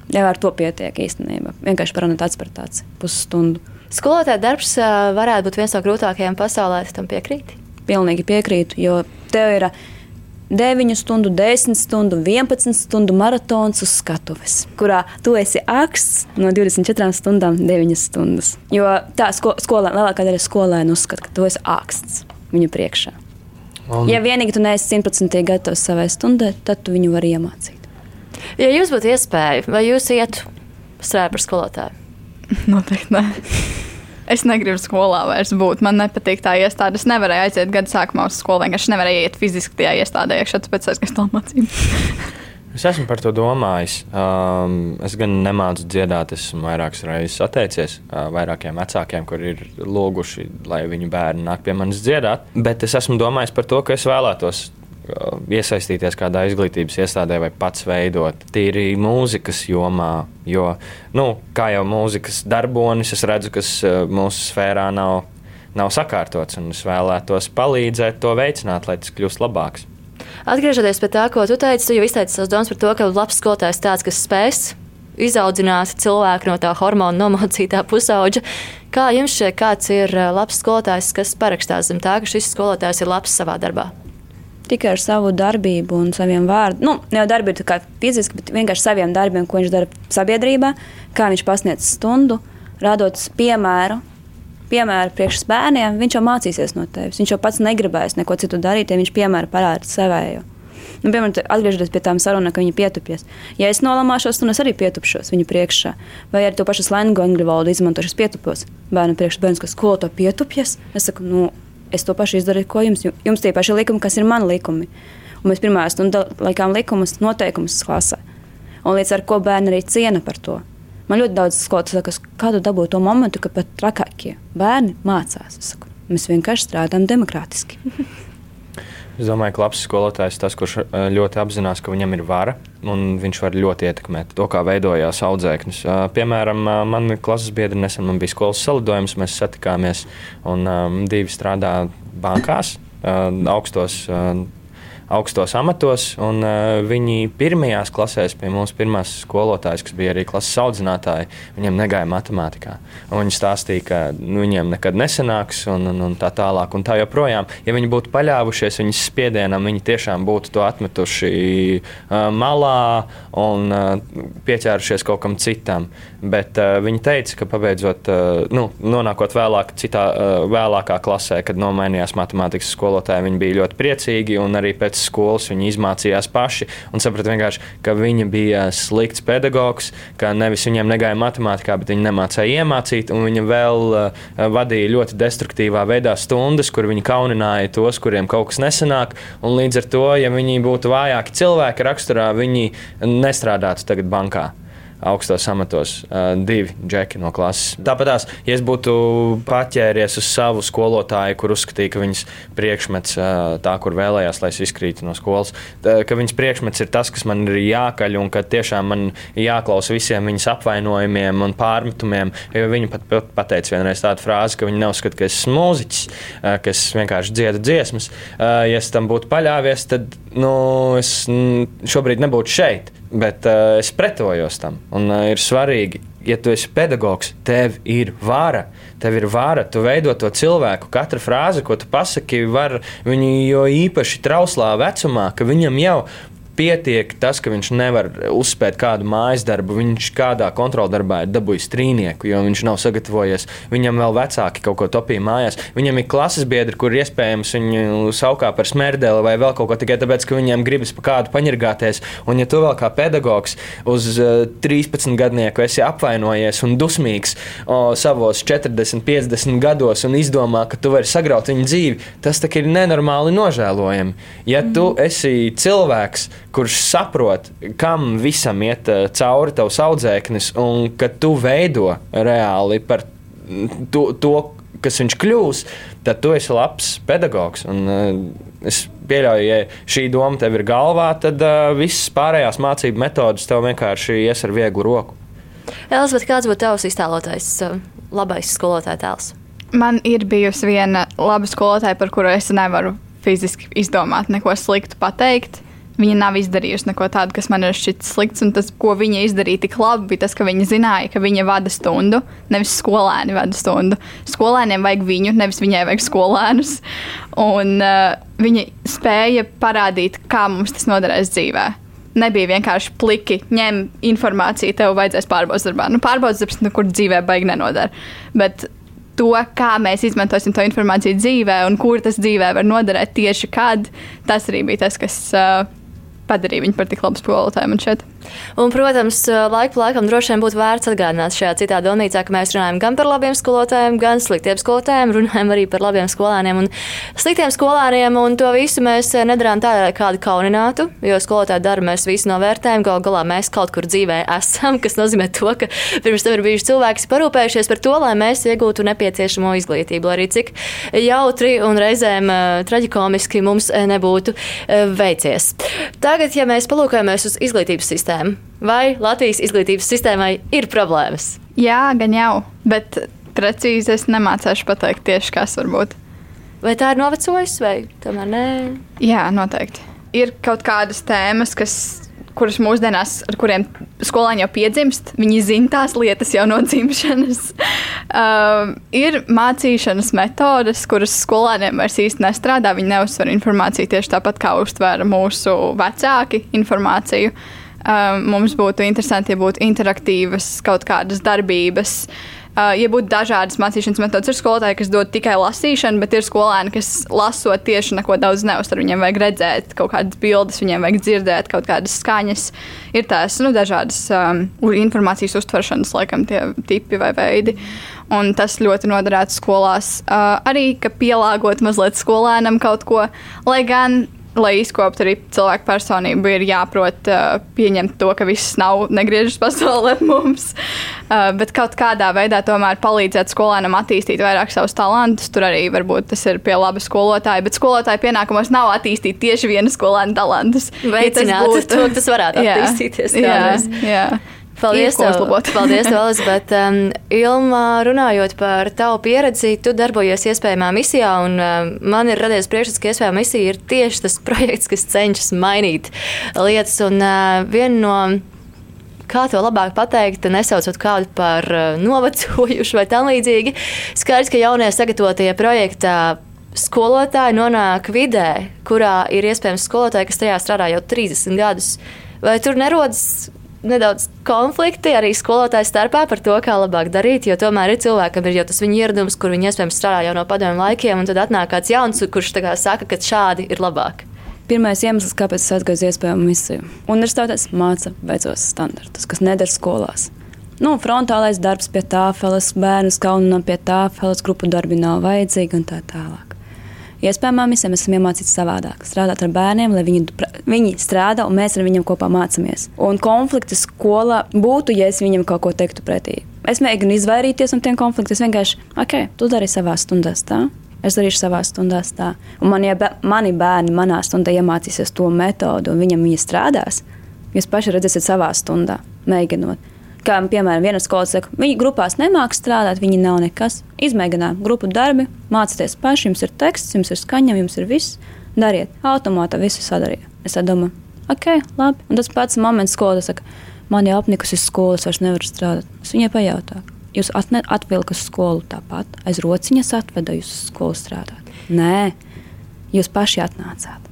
Jā, ar to pietiek īstenībā. Vienkārši parunāt aci pusstundu. Skolotāja darbs uh, varētu būt viens no grūtākajiem pasaulē, tu tam piekrīti. Pilnīgi piekrītu, jo tev ir 9 stundu, 10 stundu, 11 stundu maratons uz skatuves, kurā tu esi aksts no 24 stundām, 9 stundas. Jo tā sko skolēna, lielākā daļa skolēnu uzskata, ka tu esi aksts viņu priekšā. Un, Ja vienīgi tu neesi simtprocentīgi gatavs savai stundai, tad tu viņu vari iemācīt. Ja jums būtu iespēja, vai jūs ietu strādāt par skolotāju? Noteikti. Es negribu skolā vairs būt. Man nepatīk tā iestāde. Es nevarēju aiziet gada sākumā uz skolu. Vienkārši nevarēju iet fiziski tajā iestādē, iekšā, tāpēc es gāju mācību. Es esmu par to domājis. Um, es gan nemācu dziedāt, esmu vairākas reizes atteicies uh, vairākiem vecākiem, kuri ir lūguši, lai viņu bērni nāk pie manis dziedāt. Bet es esmu domājis par to, ka es vēlētos iesaistīties kādā izglītības iestādē vai pats veidot tīri mūzikas jomā. Jo, nu, kā jau mūzikas darbonis, es redzu, kas uh, mūsu sfērā nav, nav sakārtots, un es vēlētos palīdzēt to veicināt, lai tas kļūst labāks. Atgriežoties pie tā, ko tu teici, tu jau izteici savus domas par to, ka labs skolotājs tāds, kas spēs izaudzināt cilvēku no tā hormonu nomocītā pusauģa. Kā jums šķiet, kāds ir uh, labs skolotājs, kas parakstās zem tā, ka šis skolotājs ir labs savā darbā? Tikai ar savu darbību un saviem vārdiem. Nu, ne jau darbību kā fiziski, bet vienkārši saviem darbiem, ko viņš dara sabiedrībā, kā viņš pasniedz stundu, radot piemēru. Piemēram, priekš bērniem viņš jau mācīsies no tevis. Viņš jau pats negribēs neko citu darīt, ja viņš piemēram parāda savējo. Nu, piemēram, atgriežoties pie tām sarunām, ka viņi pietupies. Ja es nolamāšos, tad es arī pietupšos viņu priekšā. Vai arī to pašu slengu angļu valodu izmantošu, es pietupos bērnu priekšā. Bērns, kas skolo pietupjas, es saku, nu, es to pašu izdarīju, ko jums. Jums tie paši likumi, kas ir mani likumi. Un mēs pirmā stundā likām likumus, noteikumus klasē. Un līdz ar to bērni arī ciena par to. Man ļoti daudz skolotāju saka, kādu dabūju to momentu, ka pat trakākie bērni mācās. Saku, mēs vienkārši strādājam demokrātiski. Es domāju, ka labs skolotājs ir tas, kurš eh, ļoti apzinās, ka viņam ir vara un viņš var ļoti ietekmēt to, kā veidojās audzēknis. Piemēram, man klases biedri nesen man bija skolas salidojums, mēs satikāmies un divi strādā bankās, uh, augstos. Uh, augstos amatos, un uh, viņi pirmajās klasēs pie mums pirmās skolotājas, kas bija arī klases audzinātāji, viņiem negāja matemātikā. Un viņi stāstīja, ka nu, viņiem nekad nesanāks, un, un, un tā tālāk, un tā joprojām. Ja viņi būtu paļāvušies viņas spiedienam, viņi tiešām būtu to atmetuši uh, malā un uh, pieķērušies kaut kam citam. Bet uh, viņi teica, ka pabeidzot, uh, nu, nonākot vēlāk, citā, uh, vēlākā klasē, kad nomainījās matemātikas skolotāji, viņi bija ļoti priecīgi un arī pēc skolas viņi izmācījās paši un saprata vienkārši, ka viņa bija slikts pedagogs, ka nevis viņiem negāja matemātikā, bet viņi nemācīja iemācīt, un viņa vēl uh, vadīja ļoti destruktīvā veidā stundas, kur viņi kaunināja tos, kuriem kaut kas nesanāk, un līdz ar to, ja viņi būtu vājāki cilvēki raksturā, viņi nestrādātu tagad bankā. Augstos amatos, uh, divi džeki no klases. Tāpat, tās, ja es būtu paķēries uz savu skolotāju, kur uzskatīja, ka viņas priekšmets uh, tā, kur vēlējās, lai es izkrītu no skolas, tā, ka viņas priekšmets ir tas, kas man ir jākaļ un ka tiešām man jāklausa visiem viņas apvainojumiem un pārmetumiem. Viņa pat, pat pateica vienreiz tādu frāzi, ka viņa neuzskata, ka esmu mūziķis, uh, kas vienkārši dziedā dziesmas. Uh, ja es tam būtu paļāvies, tad nu, es šobrīd nebūtu šeit. Bet uh, es pretojos tam. Un uh, ir svarīgi, ja tu esi pedagogs, tev ir vara. Tev ir vara, tu veido to cilvēku. Katra frāze, ko tu pasaki, var viņu jo īpaši trauslā vecumā, ka viņam jau pietiek tas, ka viņš nevar uzspēt kādu mājas darbu. Viņš kādā kontroldarbā ir dabūjis trīnieku, jo viņš nav sagatavojies. Viņam vēl vecāki kaut ko topīja mājās. Viņam ir klases biedri, kur iespējams viņu saukā par smērdeli vai vēl kaut ko tikai tāpēc, ka viņiem gribas pa kādu paņirgāties. Un ja tu vēl kā pedagogs uz 13 eh, gadnieku esi apvainojies un dusmīgs o, savos 40, 50 gados un izdomā, ka tu vari sagraut viņu dzīvi, tas ir nenormāli nožēlojami. Ja tu esi cilvēks, kurš saprot, kam visam iet uh, cauri tavs audzēknis, un ka tu veido reāli par to, to kas viņš kļūs, tad tu esi labs pedagogs. Un, uh, es pieļauju, ja šī doma tev ir galvā, tad uh, visas pārējās mācību metodas tev vienkārši ies ar vieglu roku. Elizabete, kāds būtu tavs iztēlotais labais skolotāja tēls? Man ir bijusi viena laba skolotāja, par kuru es nevaru fiziski izdomāt, neko sliktu pateikt. Viņa nav izdarījusi neko tādu, kas man ir šķits slikts, un tas, ko viņa izdarīja tik labi, bija tas, ka viņa zināja, ka viņa vada stundu, nevis skolēni vada stundu. Skolēniem vajag viņu, nevis viņai vajag skolēnus. Un uh, viņa spēja parādīt, kā mums tas noderēs dzīvē. Nebija vienkārši pliki, ņem informāciju, tev vajadzēs pārbaudas darbā. Nu, pārbaudas darbs nekur dzīvē baigi nenodara. Bet to, kā mēs izmantosim to informāciju dzīvē un kur tas dzīvē var noderēt tieši kad, tas arī bija tas, kas uh, padarīja viņu par tik labu skolotāju man šeit. Un, protams, laika pa laikam droši vien būtu vērts atgādināt šajā citā domnīcā, ka mēs runājam gan par labiem skolotājiem, gan sliktiem skolotājiem, runājam arī par labiem skolēniem un sliktiem skolēniem. Un to visu mēs nedarām tā, lai kādu kauninātu, jo skolotāju darbu mēs visi novērtējam. Galu galā mēs kaut kur dzīvē esam, kas nozīmē to, ka pirms tam ir bijuši cilvēki, kas parūpējušies par to, lai mēs iegūtu nepieciešamo izglītību, arī cik jautri un reizēm traģikomiski mums nebūtu veicies. Tagad, ja mēs palūkojamies uz izglītības sistēmu, sistēmu? Vai Latvijas izglītības sistēmai ir problēmas? Jā, gan jau, bet precīzi es nemācīšu pateikt tieši, kas var būt. Vai tā ir novecojusi, vai tomēr nē? Jā, noteikti. Ir kaut kādas tēmas, kas kuras mūsdienās, ar kuriem skolēni jau piedzimst, viņi zina tās lietas jau no dzimšanas. uh, ir mācīšanas metodes, kuras skolēniem vairs īsti nestrādā. Viņi neuzsver informāciju tieši tāpat, kā uztvēra mūsu vecāki informāciju. Um, mums būtu interesanti, ja būtu interaktīvas kaut kādas darbības. Uh, ja būtu dažādas mācīšanas metodas, ir skolotāji, kas dod tikai lasīšanu, bet ir skolēni, kas lasot tieši neko daudz neuztver. Viņiem vajag redzēt kaut kādas bildes, viņiem vajag dzirdēt kaut kādas skaņas. Ir tās nu, dažādas um, informācijas uztveršanas, laikam, tie tipi vai veidi. Un tas ļoti noderētu skolās. Uh, arī, ka pielāgot mazliet skolēnam kaut ko, lai gan lai izkoptu arī cilvēku personību, ir jāprot uh, pieņemt to, ka viss nav negriežas pasaulē mums. Uh, bet kaut kādā veidā tomēr palīdzēt skolēnam attīstīt vairāk savus talantus. Tur arī varbūt tas ir pie laba skolotāja, bet skolotāja pienākumos nav attīstīt tieši viena skolēna talantus. Veicināt ja tas, būtu, to, tas varētu attīstīties. Jā, jā, jā. Paldies, tev, paldies, tev, Elizabete. Um, Ilma, runājot par tavu pieredzi, tu darbojies iespējamā misijā, un um, man ir radies priekšstats, ka iespējamā misija ir tieši tas projekts, kas cenšas mainīt lietas. Un uh, viena no kā to labāk pateikt, nesaucot kādu par uh, novecojušu vai tam līdzīgi. Skaidrs, ka jaunie sagatavotie projektā skolotāji nonāk vidē, kurā ir iespējams skolotāji, kas tajā strādā jau 30 gadus. Vai tur nerodas nedaudz konflikti arī skolotāju starpā par to, kā labāk darīt. Jo tomēr ir cilvēkam ir jau tas viņa ieradums, kur viņi iespējams strādā jau no padomju laikiem, un tad atnāk kāds jauns, kurš saka, ka šādi ir labāk. Pirmais iemesls, kāpēc es atgaisu iespējamu misiju. Universitātēs māca veicos standartus, kas neder skolās. Nu, frontālais darbs pie tāfeles, bērnu skaunam pie tāfeles, grupu darbi nav vajadzīgi un tā tālāk. Iespējamā misija mēs esam iemācīti savādāk, strādāt ar bērniem, lai viņi, viņi strādā un mēs ar viņiem kopā mācāmies. Un konflikti skolā būtu, ja es viņam kaut ko teiktu pretī. Es mēģinu izvairīties no tiem konfliktiem. Es vienkārši, ok, tu dari savā stundā tā. Es darīšu savā stundā tā. Un man, ja mani bērni manā stundā iemācīsies to metodu, un viņam viņa strādās, jūs paši redzēsiet savā stundā, mēģinot. Kā piemēram, viena skola saka, viņi grupās nemāks strādāt, viņi nav nekas. Izmēģināt grupu darbi, mācieties paši, jums ir teksts, jums ir skaņa, jums ir viss. Dariet, automātā visu sadariet. Es domāju, ok, labi. Un tas pats moments skolā saka, man jau apnikus uz skolas, vairs nevaru strādāt. Es viņai pajautāju, jūs atvilkat uz skolu tāpat, aiz rociņas atveda jūs uz skolu strādāt. Nē, jūs paši atnācāt.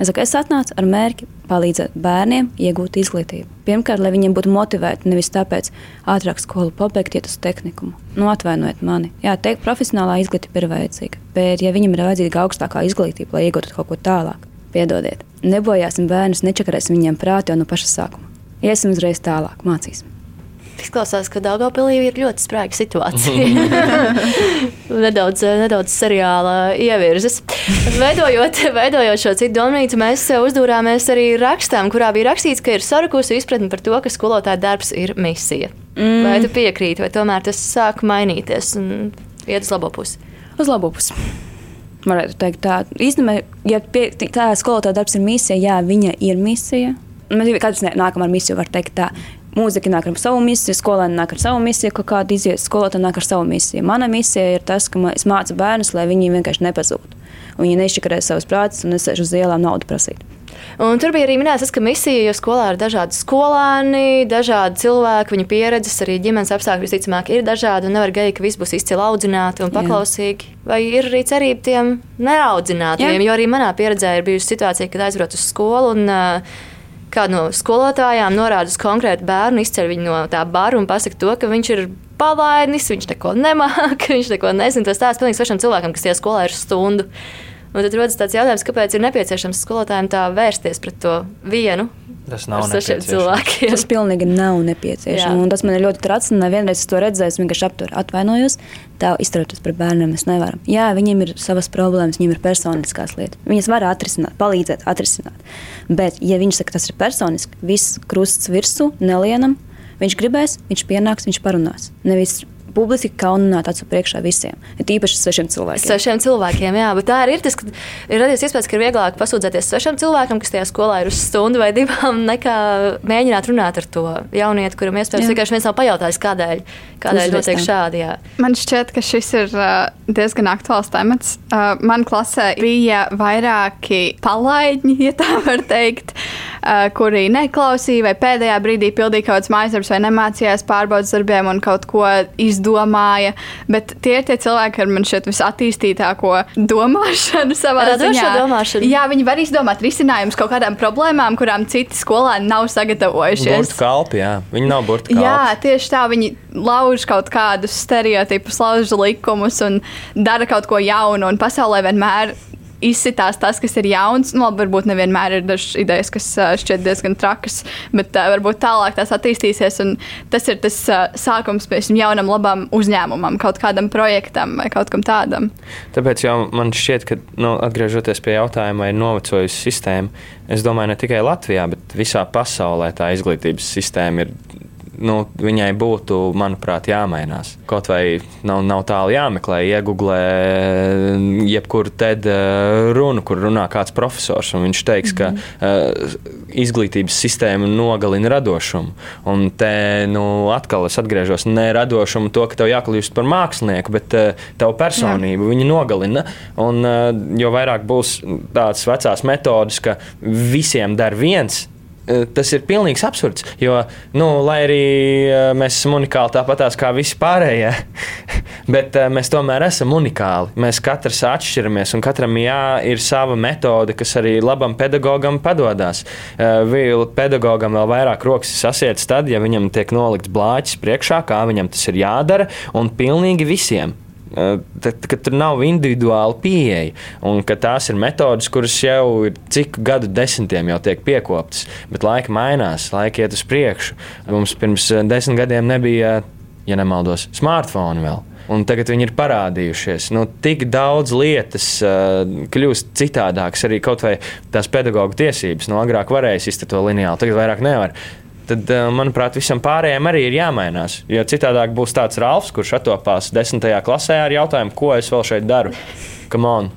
Es saku, es atnācu ar mērķi palīdzēt bērniem iegūt izglītību. Pirmkārt, lai viņiem būtu motivēti, nevis tāpēc ātrāk skolu pabeigt, iet uz tehnikumu. Nu, atvainojiet mani. Jā, teikt, profesionālā izglītība ir vajadzīga, bet ja viņam ir vajadzīga augstākā izglītība, lai iegūtu kaut ko tālāk, piedodiet, nebojāsim bērnus, nečakarēsim viņiem prāti jau no paša sākuma iesim uzreiz tālāk, mācīsim. Izklausās, ka Dārgopilī ir ļoti sprāga situācija. nedaudz, nedaudz seriāla ievirzes. Veidojot, veidojot šo citu domnīcu, mēs uzdūrāmies arī rakstām, kurā bija rakstīts, ka ir sarukusi izpratne par to, ka skolotāja darbs ir misija. Mm. Vai tu piekrīti, vai tomēr tas sāk mainīties un iet uz labo pusi? Uz labo pusi. Varētu teikt tā. Īstenībā, ja pie, tā skolotāja darbs ir misija, jā, viņa ir misija Mēs katrs nākam ar misiju, var teikt tā. Mūzika nāk ar savu misiju, skolēni nāk ar savu misiju, kaut kāda iziet, skolotāja nāk ar savu misiju. Mana misija ir tas, ka es mācu bērnus, lai viņi vienkārši nepazūd. Viņi neizšakarē savus prātus un nesēž uz ielām naudu prasīt. Un tur bija arī minēts, ka misija, jo skolā ir dažādi skolāni, dažādi cilvēki, viņu pieredzes, arī ģimenes apstākļi visticamāk ir dažādi. Nevar gaidīt, ka viss būs izcili audzināti un paklausīgi. Jā. Vai ir arī cerība tiem neaudzinātiem? Jo arī manā pieredzē ir bijusi situācija, kad aizbraucu uz skolu. Un, uh, kāda no skolotājām norāda uz konkrētu bērnu, izceļ viņu no tā bara un pasaka to, ka viņš ir palaidnis, viņš neko nemāca, viņš neko nezina. Tas tāds pilnīgi svešam cilvēkam, kas tajā skolā ir stundu. Un tad rodas tāds jautājums, kāpēc ir nepieciešams skolotājiem tā vērsties pret to vienu Tas nav cilvēkiem. Tas pilnīgi nav nepieciešams. Tas man ir ļoti traks. Nevienreiz es to redzēju, es vienkārši apturu, atvainojos. Tā izturēties pret bērniem mēs nevaram. Jā, viņiem ir savas problēmas, viņiem ir personiskās lietas. Viņas var atrisināt, palīdzēt atrisināt. Bet, ja viņš saka, tas ir personiski, viss krusts virsū, nelienam, viņš gribēs, viņš pienāks, viņš parunās. Nevis publiski kaunināt acu priekšā visiem. Ir īpaši svešiem cilvēkiem. Svešiem cilvēkiem, jā, bet tā arī ir. Tas, ir radies iespējas, ka ir vieglāk pasūdzēties svešam cilvēkam, kas tajā skolā ir uz stundu vai divām, nekā mēģināt runāt ar to jaunieti, kuram iespējams vienkārši viens nav pajautājis, kādēļ, kādēļ notiek šādi. Jā. Man šķiet, ka šis ir diezgan aktuāls temats. Man klasē bija vairāki palaidņi, ja tā var teikt uh, kuri neklausīja, vai pēdējā brīdī pildīja kaut kādas mājas darbus, vai nemācījās pārbaudas darbiem un kaut ko izdomāja. Bet tie ir tie cilvēki ar man šeit visattīstītāko domāšanu savā ziņā. Domāšanu. Jā, viņi var izdomāt risinājumus kaut kādām problēmām, kurām citi skolēni nav sagatavojušies. Burtu kalpi, jā. Viņi nav burtu kalpi. Jā, tieši tā. Viņi lauž kaut kādus stereotipus, lauž likumus un dara kaut ko jaunu. Un pasaulē vienmēr izsitās tas, kas ir jauns. Nu, varbūt nevienmēr ir dažas idejas, kas šķiet diezgan trakas, bet uh, varbūt tālāk tās attīstīsies. Tas ir tas uh, sākums piemēram jaunam, labam uzņēmumam, kaut kādam projektam vai kaut kam tādam. Tāpēc man šķiet, ka nu, atgriežoties pie jautājuma, ir novecojusi sistēma, es domāju, ne tikai Latvijā, bet visā pasaulē tā izglītības sistēma ir nu, viņai būtu, manuprāt, jāmainās. Kaut vai nav, nav tālu jāmeklē, iegūlē jebkuru TED eh, runu, kur runā kāds profesors. Viņš teiks, ka uh, izglītības sistēma nogalina radošumu. Un te nu, atkal es atgriežos ne radošumu, to, ka tev jākļūst par mākslinieku, bet uh, tavu personību viņa nogalina. Un, uh, jo vairāk būs tādas vecās metodas, ka visiem dar viens, tas ir pilnīgs absurds. Jo, nu, lai arī eh, mēs esam unikāli tāpatās kā visi pārējie, bet eh, mēs tomēr esam unikāli. Mēs katrs atšķiramies, un katram jā, ir sava metode, kas arī labam pedagogam padodas. Vēl pedagogam vēl vairāk rokas sasietas tad, ja viņam tiek nolikts blāķis priekšā, kā viņam tas ir jādara, un pilnīgi visiem. Eh, tad, ka tur nav individuāla pieeja un ka tās ir metodes, kuras jau ir cik gadu desmitiem jau tiek piekoptas, bet laika mainās, laika iet uz priekšu. Mums pirms eh, desmit gadiem nebija, ja nemaldos, smartphone vēl. un tagad viņi ir parādījušies. Nu, tik daudz lietas uh, kļūst citādākas, arī kaut vai tās pedagoģa tiesības. No nu, agrāk varēja izdarīt to lineāli, tagad vairāk nevar. Tad, uh, manuprāt, visam pārējiem arī ir jāmainās. Jo citādi būs tāds Rāfs, kurš atopās desmitajā klasē ar jautājumu, ko es vēl šeit daru. Come on!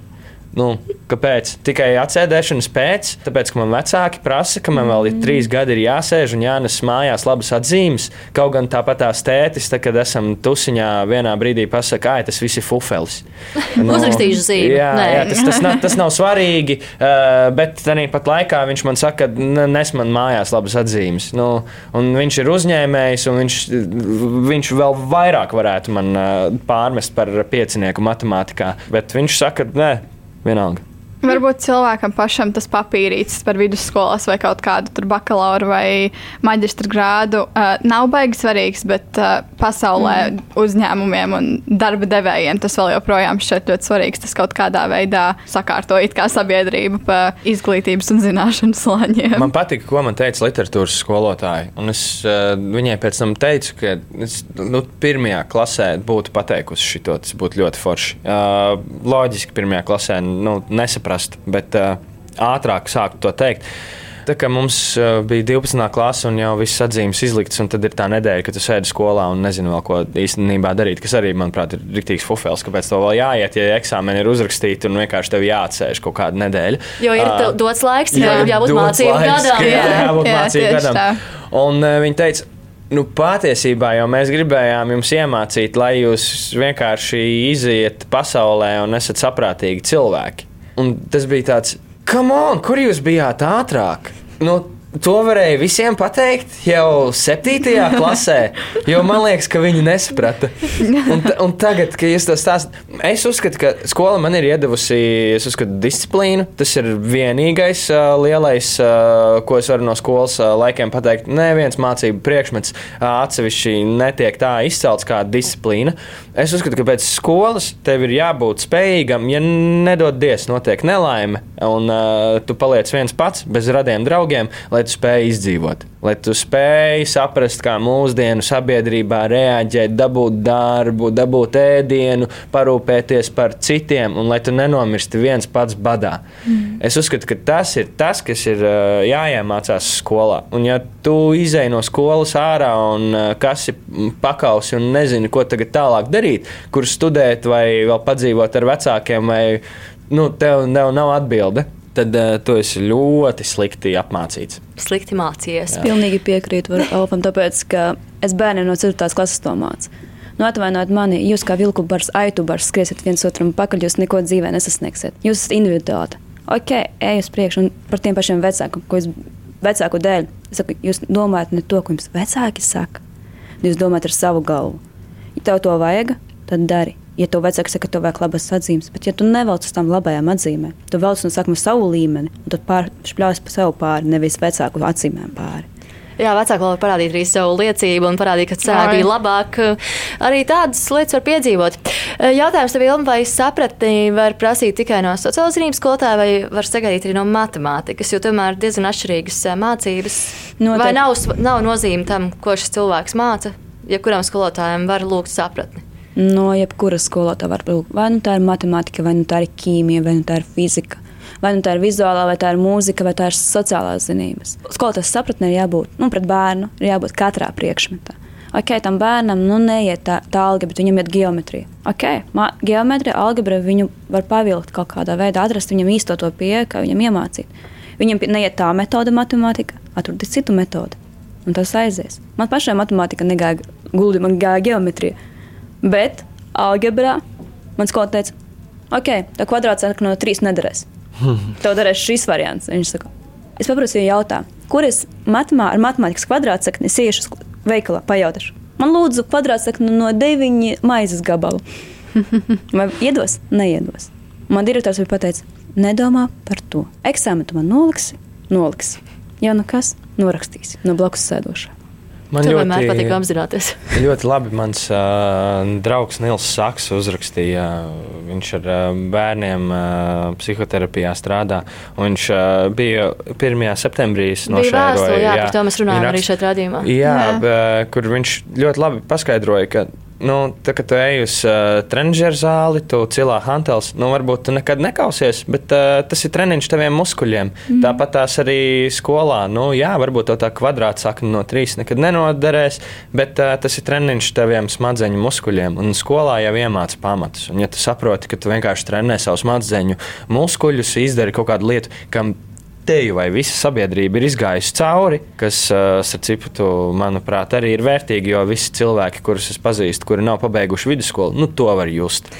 Nu, kāpēc? Tikai atsēdēšanas pēc, tāpēc, ka man vecāki prasa, ka man vēl ir trīs gadi ir jāsēž un jānes mājās labas atzīmes. Kaut gan tāpat tās tētis, tā, kad esam tusiņā, vienā brīdī pasakā, ka tas viss ir fufelis. Nu, Uzrakstīšu zīmi. Jā, Nē. jā tas, tas, nav, tas nav svarīgi, uh, bet tāpat laikā viņš man saka, ka nes man mājās labas atzīmes. Nu, viņš ir uzņēmējs, un viņš, viņš vēl vairāk varētu man uh, pārmest par piecinieku matemātikā. Bet viņš saka, nē, vienalga. Varbūt cilvēkam pašam tas papīrītis par vidusskolas vai kaut kādu bakalaura vai maģistra grādu uh, nav baigi svarīgs, bet uh, pasaulē mm. uzņēmumiem un darba devējiem tas vēl joprojām šķiet ļoti svarīgs. Tas kaut kādā veidā sakārto it kā sabiedrību pa izglītības un zināšanu slāņiem. Man patika, ko man teica literatūras skolotāji. Un es uh, viņai pēc tam teicu, ka es nu, pirmajā klasē būtu pateikusi šo. Tas būtu ļoti forši. Uh, loģiski, pirmajā klasē nu, nesaprotu saprast, bet uh, ātrāk sākt to teikt. Tā kā mums uh, bija 12. klase un jau viss atzīmes izlikts, un tad ir tā nedēļa, kad tu sēdi skolā un nezini vēl, ko īstenībā darīt, kas arī, manuprāt, ir rīktīgs fufels, kāpēc to vēl jāiet, ja eksāmeni ir uzrakstīti un vienkārši tev jāatsēž kaut kādu nedēļu. Jo ir uh, dots laiks, ir jābūt mācību gadam. Jā, jābūt mācību gadam. Un uh, viņi teica, Nu, patiesībā jau mēs gribējām jums iemācīt, lai jūs vienkārši iziet pasaulē un esat saprātīgi cilvēki. Un tas bija tāds, kam on, kur jūs bijāt ātrāk? Nu, To varēja visiem pateikt jau 7. klasē, jo man liekas, ka viņi nesaprata. Un, un tagad, kad jūs to stāstāt, es uzskatu, ka skola man ir iedavusi uzskatu, disciplīnu. Tas ir vienīgais uh, lielais, uh, ko es varu no skolas uh, laikiem pateikt. Neviens mācību priekšmets uh, atsevišķi netiek tā izcelts kā disciplīna. Es uzskatu, ka pēc skolas tev ir jābūt spējīgam, ja nedod dievs, notiek nelaime, un uh, tu paliec viens pats bez radiem draugiem lai tu spēj izdzīvot, lai tu spēj saprast, kā mūsdienu sabiedrībā reaģēt, dabūt darbu, dabūt ēdienu, parūpēties par citiem, un lai tu nenomirsti viens pats badā. Mm. Es uzskatu, ka tas ir tas, kas ir jāiemācās skolā. Un, ja tu izēj no skolas ārā un kas ir pakausi un nezini, ko tagad tālāk darīt, kur studēt vai vēl padzīvot ar vecākiem, vai nu, tev, tev nav atbilde tad uh, tu esi ļoti slikti apmācīts. Slikti mācījies. Jā. Pilnīgi piekrītu Alfam, tāpēc ka es bērniem no 4. klases to mācu. Nu, atvainojiet mani, jūs kā vilku bars, aitu bars, skriesiet viens otram pakaļ, jūs neko dzīvē nesasniegsiet. Jūs esat individuāli. Ok, ej uz priekšu, un par tiem pašiem vecākiem, ko es vecāku dēļ. Es saku, jūs domājat ne to, ko jums vecāki saka, jūs domājat ar savu galvu. Ja tev to vajag, tad dari ja tev vecāki saka, ka tev vajag labas atzīmes, bet ja tu nevelc uz tām labajām atzīmēm, tu velc no sākuma savu līmeni, un tad pārspļaus pa sev pāri, nevis vecāku atzīmēm pāri. Jā, vecāki vēl var parādīt arī savu liecību un parādīt, ka cilvēki bija labāk. Arī tādas lietas var piedzīvot. Jautājums tev, Ilma, vai sapratni var prasīt tikai no sociālās zinības skolotāja vai var sagaidīt arī no matemātikas, jo tomēr ir diezgan atšķirīgas mācības. Noteikti. Vai nav, nav nozīme tam, ko šis cilvēks māca, ja kuram skolotājam var lūgt sapratni? No jebkuras skolotāja var būt. Vai nu tā ir matemātika, vai nu tā ir ķīmija, vai nu tā ir fizika. Vai nu tā ir vizuālā, vai tā ir mūzika, vai tā ir sociālās zinības. Skolotājas sapratnē ir jābūt nu, pret bērnu, ir jābūt katrā priekšmetā. Ok, tam bērnam nu, neiet tā, tā algebra, bet viņam iet geometrija. Ok, geometrija, algebra viņu var pavilkt kaut kādā veidā, atrast viņam īsto to pieeja, kā viņam iemācīt. Viņam neiet tā metode, matemātika, atrodiet citu metodi, un tas aizies. Man pašai matemātika negāja gluži, man gāja geometrija. Bet algebrā man skolotāja teica, ok, tā kvadrātsaka no trīs nederēs. Tev derēs šis variants. Viņš saka, es paprasīju, jautā, kur es matemā, ar matemātikas kvadrātsakni iešu uz veikalā, pajautāšu. Man lūdzu kvadrātsakni no deviņi maizes gabalu. Vai iedos? Neiedos. Man direktors bija pateicis, nedomā par to. Eksāmenu man noliksi, noliksi. Ja nu kas, norakstīsi no blakus sēdošā. Man Tur ļoti, vienmēr patīk apzināties. ļoti labi mans uh, draugs Nils Saks uzrakstīja. Viņš ar uh, bērniem uh, psihoterapijā strādā. Viņš uh, bija 1. septembrī nošēroja. Jā, jā, par to mēs runājam arī šeit rādījumā. Jā, jā. B, kur viņš ļoti labi paskaidroja, ka nu, tā, kad tu ej uz uh, trenižera zāli, tu cilā hantels, nu, varbūt tu nekad nekausies, bet uh, tas ir treniņš taviem muskuļiem. Mm. Tāpat tās arī skolā, nu, jā, varbūt tā kvadrāta sakna no trīs nekad nenoderēs, bet uh, tas ir treniņš taviem smadzeņu muskuļiem. Un skolā jau iemāca pamatus. Un, ja tu saproti, ka tu vienkārši trenē savu smadzeņu muskuļus, izdari kaut kādu lietu, kam teju vai visa sabiedrība ir izgājusi cauri, kas, starp citu, manuprāt, arī ir vērtīgi, jo visi cilvēki, kurus es pazīstu, kuri nav pabeiguši vidusskolu, nu, to var just.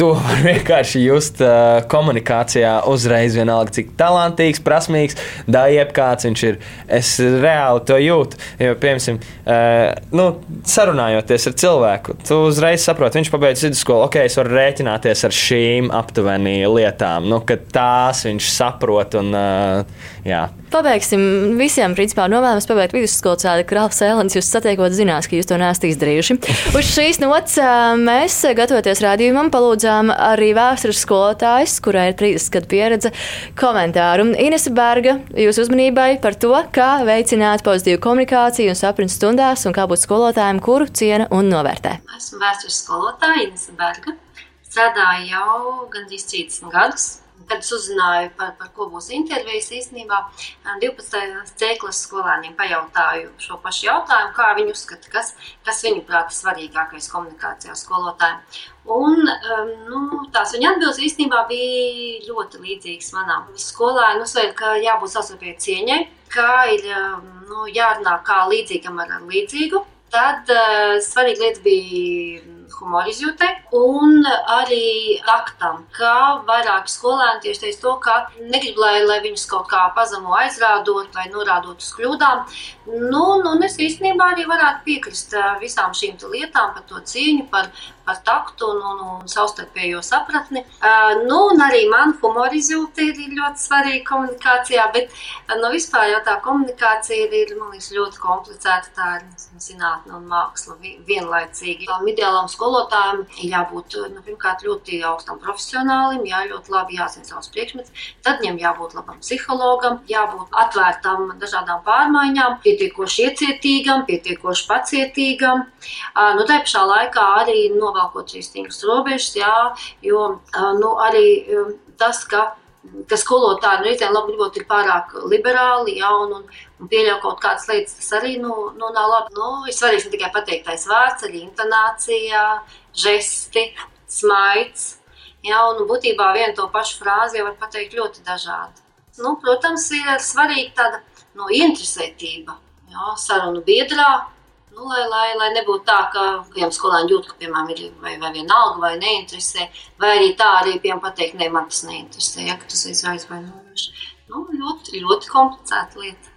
To var vienkārši just uh, komunikācijā, uzreiz vienalga, cik talantīgs, prasmīgs, da jebkāds viņš ir. Es reāli to jūtu. Jo, piemēram, uh, nu, sarunājoties ar cilvēku, tu uzreiz saproti, viņš pabeidz vidusskolu, ok, es varu rēķināties ar šīm aptuveni lietām, nu, ka tās viņš saprot un uh, jā. Pabeigsim visiem, principā, novēlamies pabeigt vidusskolu tādu krāpes ēlens. Jūs satiekot, zinās, ka jūs to neesat izdarījuši. Uz šīs nots mēs, gatavoties rādījumam, palūdzām arī vēstures skolotājs, kurai ir 30 gadu pieredze, komentāru. Inese Berga, jūsu uzmanībai par to, kā veicināt pozitīvu komunikāciju un saprast stundās un kā būt skolotājiem, kuru ciena un novērtē. Esmu vēstures skolotāja Inese Berga. Strādāju jau gandrīz 30 gadus kad es uzzināju, par, par ko būs intervijas, īstenībā 12. cēklas skolēniem pajautāju šo pašu jautājumu, kā viņi uzskata, kas, kas viņuprāt ir svarīgākais komunikācijā skolotājiem. Un nu, tās viņa atbildes īstenībā bija ļoti līdzīgas manām. Skolēni uzsver, ka jābūt savstarpēji cieņai, ka ir nu, jārunā kā līdzīgam ar līdzīgu. Tad uh, svarīga lieta bija humora izjūtai un arī taktam, ka vairāki skolēni tieši teica to, ka negrib, lai, lai viņus kaut kā pazemo aizrādot vai norādot uz kļūdām. Nu, nu, es īstenībā arī varētu piekrist visām šīm lietām par to cīņu, par, par taktu un, un, un savstarpējo sapratni. Uh, nu, un arī man humora izjūta ir ļoti svarīga komunikācijā, bet nu, vispār jau tā komunikācija ir, ir liekas, ļoti komplicēta. Tā ir zinātne un māksla vienlaicīgi. Tam ideālam skolotājam ir jābūt nu, pirmkārt ļoti augstam profesionālim, jā, ļoti labi jāzina savs priekšmets, tad viņam jābūt labam psihologam, jābūt atvērtam dažādām pārmaiņām, pietiekoši iecietīgam, pietiekoši pacietīgam. Uh, nu, tā pašā laikā arī no novelkot šīs stingras robežas, jā, jo nu, arī tas, ka ka skolotāji nu, reizēm labi gribot ir pārāk liberāli, ja, un, un, un pieļauj kaut kādas lietas, tas arī nu, nu, nav labi. Nu, ir svarīgs ne tikai pateiktais vārds, arī intonācija, žesti, smaids. Ja, un būtībā vienu to pašu frāzi jau var pateikt ļoti dažādi. Nu, protams, ir svarīga tāda nu, interesētība ja, sarunu biedrā, Nu, lai, lai, lai nebūtu tā, ka viņam skolēni jūt, ka, piemēram, ir vai, vai vienalga, vai neinteresē, vai arī tā arī, piemēram, pateikt, ne, man tas neinteresē, ja, ka tas ir aizvainojoši. Nu, ļoti, ļoti komplicēta lieta.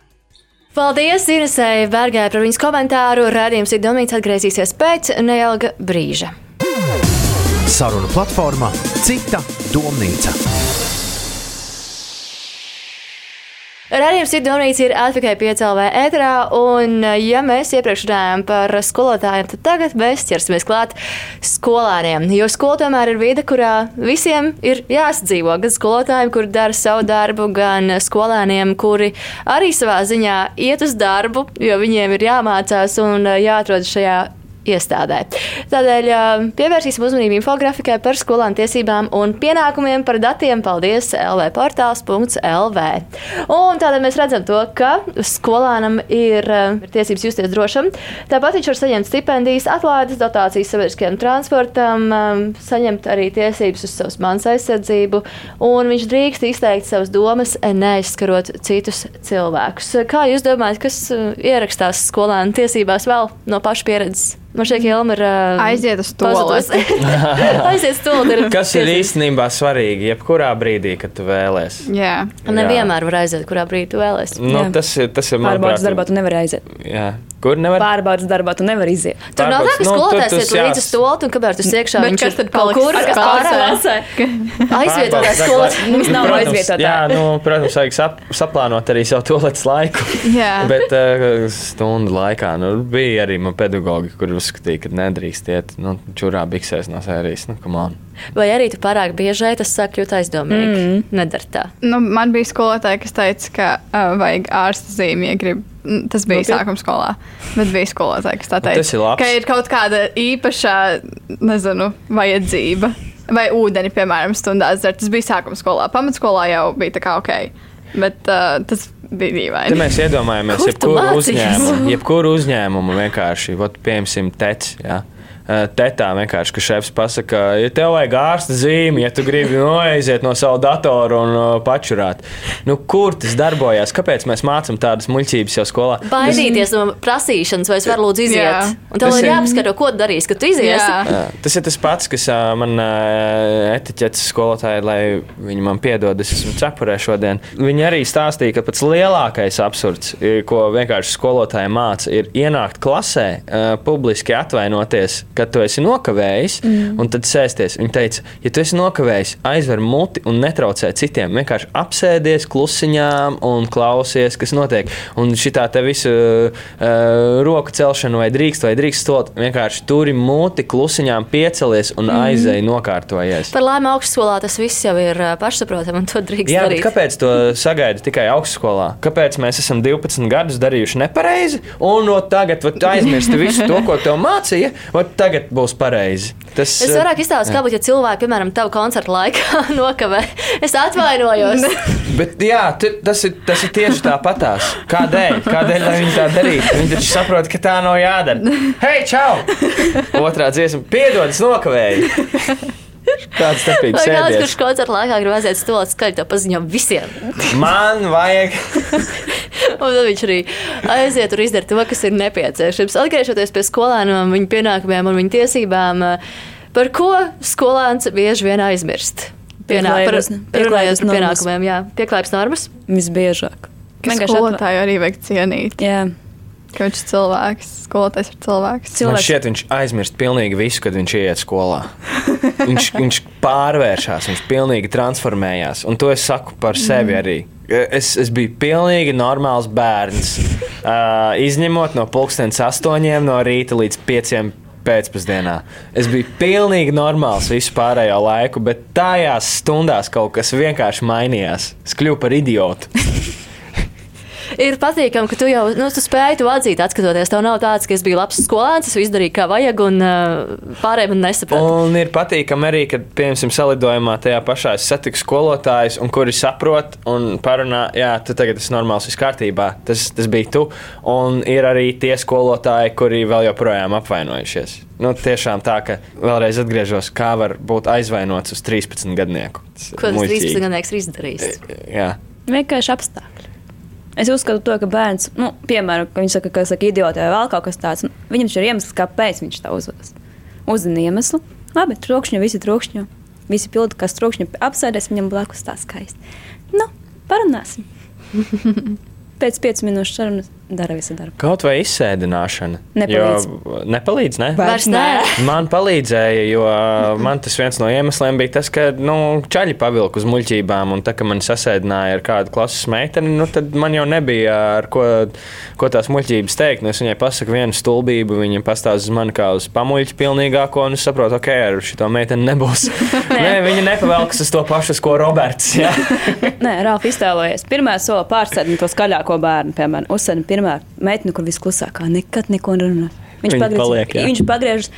Paldies Inesai Bergai par viņas komentāru. Rādījums ir domīts atgriezīsies pēc neilga brīža. Saruna platformā Cita domnīca. Radījums ir domnīca ir atpakaļ piecēlvē ēterā, un ja mēs iepriekš runājām par skolotājiem, tad tagad mēs ķersimies klāt skolēniem. Jo skola tomēr ir vide, kurā visiem ir jāsadzīvo. Gan skolotājiem, kuri dara savu darbu, gan skolēniem, kuri arī savā ziņā iet uz darbu, jo viņiem ir jāmācās un jāatrod šajā iestādē. Tādēļ pievērsīsim uzmanību infografikai par skolānu tiesībām un pienākumiem par datiem. Paldies! lvportāls.lv. Un tādēļ mēs redzam to, ka skolānam ir tiesības justies drošam. Tāpat viņš var saņemt stipendijas, atlaides, dotācijas sabiedriskajam transportam, saņemt arī tiesības uz savas manas aizsardzību, un viņš drīkst izteikt savas domas, neaizskarot citus cilvēkus. Kā jūs domājat, kas ierakstās skolānu tiesībās vēl no paša pieredzes? Man šķiet, ka Elma ir uh, aiziet uz to uz to monētu. Kas ir īstenībā svarīgi, jebkurā brīdī, kad tu vēlēsies? Jā, nevienmēr var aiziet, kurā brīdī tu vēlēsies. Nu, tas, ir, tas ir manuprāt, pārbaudas darbā, tu nevari aiziet. Jā. Kur nevar? Pārbaudas darbā, tu nevari iziet. Tur nav tā, ka skolotājs nu, iet līdz stoltam, un kamēr tu iekšā, viņš ir tad kaut kur, pārsē. Aizvietotājs skolotājs. Mums nav aizvietotāji. Jā, nu, protams, vajag sap, saplānot arī savu toaletes laiku. Jā. Bet uh, stundu laikā nu, bija arī man pedagogi, kur uzskatīja, ka nedrīkst iet nu, čurā biksēs no sērijas. Nu, Vai arī tu pārāk bieži ej, tas sāk kļūt aizdomīgi? Mm. Nedara tā. Nu, man bija skolotāja, kas teica, ka uh, vajag ārsta zīmē, ja grib tas bija Nopietni? sākuma skolā, bet bija skolotāja, kas tā teica. Tas ir labs. Ka ir kaut kāda īpaša, nezinu, vajadzība. Vai ūdeni, piemēram, stundās dzert. Tas bija sākuma skolā. Pamatskolā jau bija tā kā ok. Bet uh, tas bija dīvaini. mēs iedomājamies, jebkuru uzņēmumu, jebkuru uzņēmumu vienkārši, ot, piemēram, tec. Ja? Eh, Tetā vienkārši, ka šefs pasakā, ja tev vajag ārsta zīmi, ja tu gribi noiziet no sava datora un uh, pačurāt. Nu, kur tas darbojas? Kāpēc mēs mācām tādas muļķības jau skolā? Baidīties no prasīšanas, vai es varu lūdzu iziet. Jā. Un tev ir jāpaskato, ko tu darīsi, kad tu iziesi. Jā. Tas ir tas pats, kas ā, man ā, etiķetes skolotāji, lai viņi man piedod, es esmu cepurē šodien. Viņi arī stāstīja, ka pats lielākais absurds, ko vienkārši skolotāji māca, ir ienākt klasē, publiski atvainoties, kad tu esi nokavējis, mm. un tad sēsties. Viņi teica, ja tu esi nokavējis, aizver muti un netraucē citiem. Vienkārši apsēdies klusiņām un klausies, kas notiek. Un šitā te visu uh, roku celšanu, vai drīkst, vai drīkst stot, vienkārši turi muti klusiņām, piecelies un mm. aizēji nokārtojies. Par laimi augstskolā tas viss jau ir ā, pašsaprotami, un to drīkst Jā, darīt. kāpēc to sagaida tikai augstskolā? Kāpēc mēs esam 12 gadus darījuši nepareizi, un no tagad aizmirsti visu to, ko tev mācīja, vat tagad būs pareizi? Tas, Es uh, vairāk izstāstu, kā būtu, ja cilvēki, piemēram, tavu koncertu laikā nokavē. Es atvainojos. Bet jā, tas ir, tas ir tieši tāpatās. Kādēļ? Kādēļ lai viņi tā darītu? Viņi taču saprot, ka tā nav jādara. Hei, čau! Otrā dziesma, piedod, es nokavēju. Kāds starpīgs Vai kāds, kurš sēdies? koncertu laikā grib aiziet stulēt skaļi, to paziņo visiem. Man vajag. Un tad viņš arī aiziet un izdara to, kas ir nepieciešams. Atgriežoties pie skolēniem, viņu pienākumiem un viņu tiesībām, par ko skolēns bieži vien aizmirst. Pienā, par, Pieklājības- pienākumiem, jā, pieklājības normas. Visbiežāk. Vienkārši skolotāju arī vajag cienīt. Jā, Ka viņš ir cilvēks, skolotājs ir cilvēks. Man cilvēks. šķiet, viņš aizmirst pilnīgi visu, kad viņš iet skolā. Viņš, viņš pārvēršas, viņš pilnīgi transformējās. Un to es saku par sevi arī. Es, es biju pilnīgi normāls bērns. Uh, izņemot no pulkstenes astoņiem no rīta līdz pieciem pēcpusdienā. Es biju pilnīgi normāls visu pārējo laiku, bet tajās stundās kaut kas vienkārši mainījās. Es kļuvu par idiotu. Ir patīkami, ka tu jau nu, tu spēji to atzīt, skatoties. Tev nav tāds, ka es biju labs skolēns, es visu darīju kā vajag, un uh, pārējie man nesaprata. Un ir patīkami arī, kad, piemēram, salidojumā tajā pašā es satiku skolotājus, un kuri saprot un parunā, jā, tu tagad esi normāls, viss kārtībā. Tas, tas bija tu. Un ir arī tie skolotāji, kuri vēl joprojām apvainojušies. Nu, tiešām tā, ka vēlreiz atgriežos, kā var būt aizvainots uz 13 gadnieku. Ko tas muļķīgi. 13 gadnieks ir izdarījis? Jā. Vienkārši apstākļi. Es uzskatu, to, ka bērns, nu, piemēram, ka viņš saka, ka saka, idioti vai vēl kaut kas tāds, viņam ir iemesls, kāpēc viņš tā uzvedas. Uzzina iemeslu. Labi, trokšņi, visi trokšņi. Visi pildi, kas trokšņi apsēdies, viņam blakus tā skaisti. Nu, parunāsim. Pēc pieciem minūšu sarunas dara visu darbu. Kaut vai izsēdināšana. Nepalīdz. Jo, nepalīdz ne? Vairs nē. Man palīdzēja, jo uh, man tas viens no iemesliem bija tas, ka nu, čaļi pavilka uz muļķībām, un tā kā man sasēdināja ar kādu klases meiteni, nu, tad man jau nebija ar ko, ko tās muļķības teikt. Nu, es viņai pasaku vienu stulbību, viņa pastāsta uz mani kā uz pamuļķu pilnīgāko, un es saprotu, ok, ar šo meiteni nebūs. Nē, viņa nepavelkas uz to pašu, ko Roberts. Nē, Rāfa iztēlojies. Pirmā sola pārsēdina to skaļāko bērnu, piemēram, uzsēdina pirmā meitene, kur visklusākā, nekad neko nerunā. Viņš pagriež, paliek, jā. viņš pagriežas,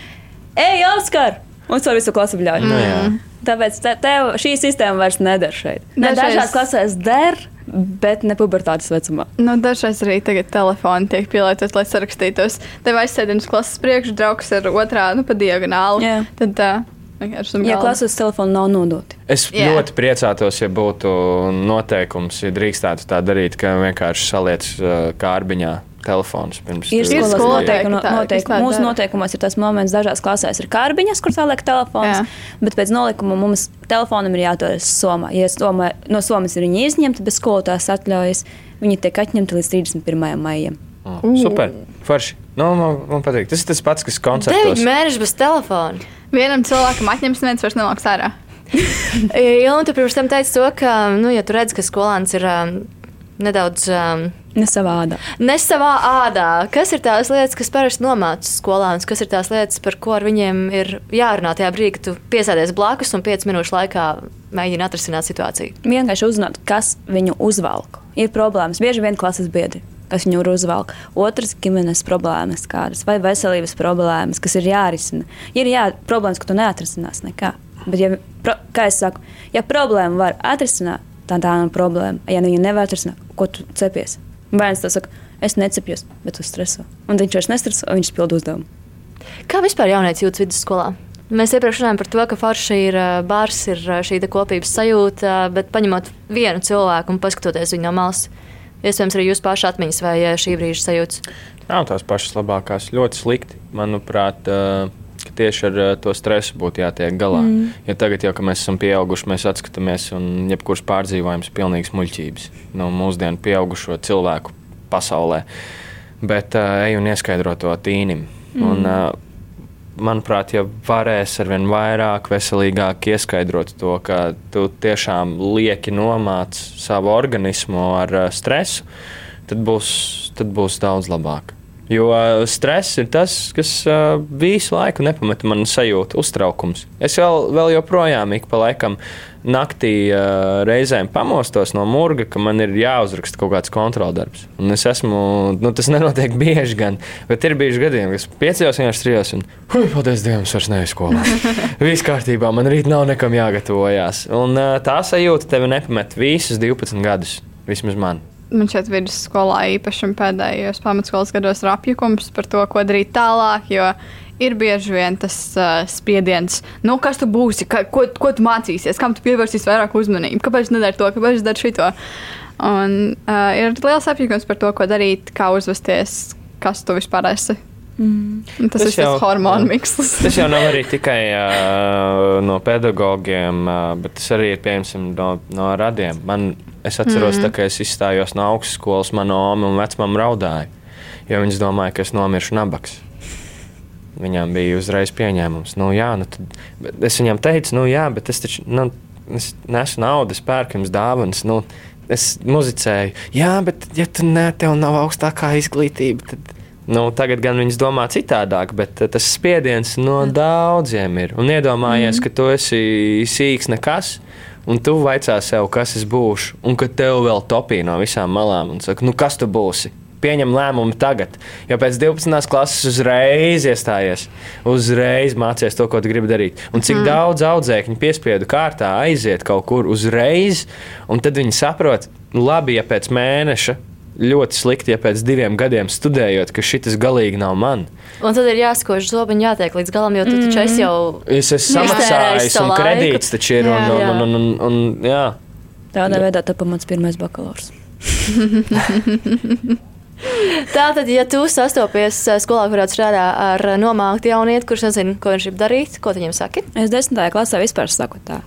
ej, Oskar! Un caur visu klasu bļauj. Nu, jā. Tāpēc te, tev šī sistēma vairs neder šeit. Ne, Dažreiz- dažās klasēs der, bet ne pubertātes vecumā. Nu, dažreiz arī tagad telefoni tiek pielietots, lai sarakstītos. Tev aizsēdina uz klases priekšu, draugs ar otrā, nu, pa diagonāli. Jā. Tad tā vienkārši Ja klases telefoni nav nodoti. Es Jā. yeah. ļoti priecātos, ja būtu noteikums, ja drīkstētu tā darīt, ka vienkārši saliec uh, kārbiņā telefons pirms Ir Ir skolas noteikumi. ka tā- Noteik, kas tā mūsu noteikumos ir tas moments, dažās klasēs ir kārbiņas, kur saliek telefons, Jā. bet pēc nolikuma mums telefonam ir jāturas somā. Ja somā, no somas ir viņi izņemti bez skolotājas atļaujas, viņi tiek atņemti līdz 31. maijam. Oh, super, forši. Nu, man, man patīk. Tas ir tas pats, kas koncertos. Deviņi mēneši bez telefona. Vienam cilvēkam atņems, neviens vairs nenāks ārā. Jā, un tu pirms tam teici to, ka, nu, ja tu redz, ka skolēns ir um, nedaudz um, Ne savādā. ne savā ādā, kas ir tās lietas, kas parasti nomāca skolēnus, kas ir tās lietas, par ko ar viņiem ir jārunā tajā brīdī, kad tu piesēdies blakus un 5 minūšu laikā mēģini atrisināt situāciju. Vienkārši uzzināt, kas viņu uzvalk. Ir problēmas, bieži vien klases biedri. Kas viņu uzvelk. Otrs - ģimenes problēmas kādas vai veselības problēmas, kas ir jārisina. Ir jā, problēmas, ka tu neatrisinās nekā. Bet, ja, pro, kā es saku, ja problēmu var atrisināt, tā tā nav problēma. Ja viņa nevar atrisināt, ko tu cepies? Bērns to saka, es necepjos, bet tu streso. Un viņš vairs nestreso, viņš pild uzdevumu. Kā vispār jaunietis jūtas vidusskolā? Mēs iepriekš runājām par to, ka forša ir bars, ir šī kopības sajūta, bet paņemot vienu cilvēku un paskatoties viņu no malas, iespējams, arī jūs paši atmiņas vai ā, šī brīža sajūtas. Nav tās pašas labākās. Ļoti slikti, manuprāt. ā, ka Tieši ar ā, to stresu būtu jātiek galā. Mm. Ja tagad, jau, kad mēs esam pieauguši, mēs atskatāmies, un jebkurš pārdzīvojums ir pilnīgs muļķības no mūsdienu pieaugušo cilvēku pasaulē. Bet uh, ej un ieskaidro to tīnim. Mm. Un, uh, manuprāt, ja varēs ar vien vairāk, veselīgāk ieskaidrot to, ka tu tiešām lieki nomāc savu organismu ar uh, stresu, tad būs, tad būs daudz labāk. Jo uh, stress ir tas, kas uh, visu laiku nepameta man sajūtu, uztraukums. Es vēl, vēl joprojām ik pa laikam naktī uh, reizēm pamostos no murga, ka man ir jāuzraksta kaut kāds kontroldarbs. Un es esmu, nu, tas nenotiek bieži gan, bet ir bijuši gadījumi, kas piecos vienkārši trijos un, hui, paldies Dievam, es vairs neesmu skolā. Viss kārtībā, man rīt nav nekam jāgatavojas. Un uh, tā sajūta tevi nepamet visus 12 gadus, vismaz man. Man šeit vidusskolā īpaši pēdējos pamatskolas gados ir apjukums par to, ko darīt tālāk. Ir bieži vien tas uh, spiediens, nu, kas tu būsi, ka, ko, ko tu mācīsies, kam tu pievērsīsi vairāk uzmanību, kāpēc nedari to, kāpēc dari šito. Un uh, ir liels apjukums par to, ko darīt, kā uzvesties, kas tu vispār esi. Mm. Tas, tas ir tas hormonu mikslis. tas jau nav arī tikai uh, no pedagogiem, uh, bet tas arī ir pieņemsim no, no radiem. Man, es atceros, mm. tā, ka es izstājos no augstskolas, mana oma un vecmāma raudāja, jo viņas domāja, ka es nomiršu nabaks. Viņām bija uzreiz pieņēmums. Nu, jā, nu, tad, es viņām teicu, nu, jā, bet es taču nu, es nesu naudu, es pērku jums dāvanas. Nu, es muzicēju, jā, bet, ja tu ne, tev nav augstākā izglītība, tad Nu, tagad gan viņas domā citādāk, bet eh, tas spiediens no daudziem ir. Un iedomājies, mm. ka tu esi sīgs nekas, un tu vaicā sev, kas es būšu, un ka tev vēl topī no visām malām, un saka, nu kas tu būsi? Pieņem lēmumu tagad, jo pēc 12. klases uzreiz iestājies, uzreiz mācies to, ko gribi darīt. Un cik mm. daudz audzēkņu piespiedu kārtā aiziet kaut kur uzreiz, un tad viņi saprot, labi, ja pēc mēneša ļoti slikti, ja pēc diviem gadiem studējot, ka šis galīgi nav man. Un tad ir jāskož zobiņš, jātiek līdz galam, jo tu taču esi jau. Es esmu samaksājis, un kredīts taču ir. Jā, un, jā. un, un, un, un, jā. Tādā veidā tā pamats pirmais bakalaurs. Tātad, ja tu sastopies eh, skolā, kurā strādā ar nomāktu jaunieti, kurš nezina, ko viņš grib darīt, ko tu viņam saki? Es desmitajā klasē vispār saku tā.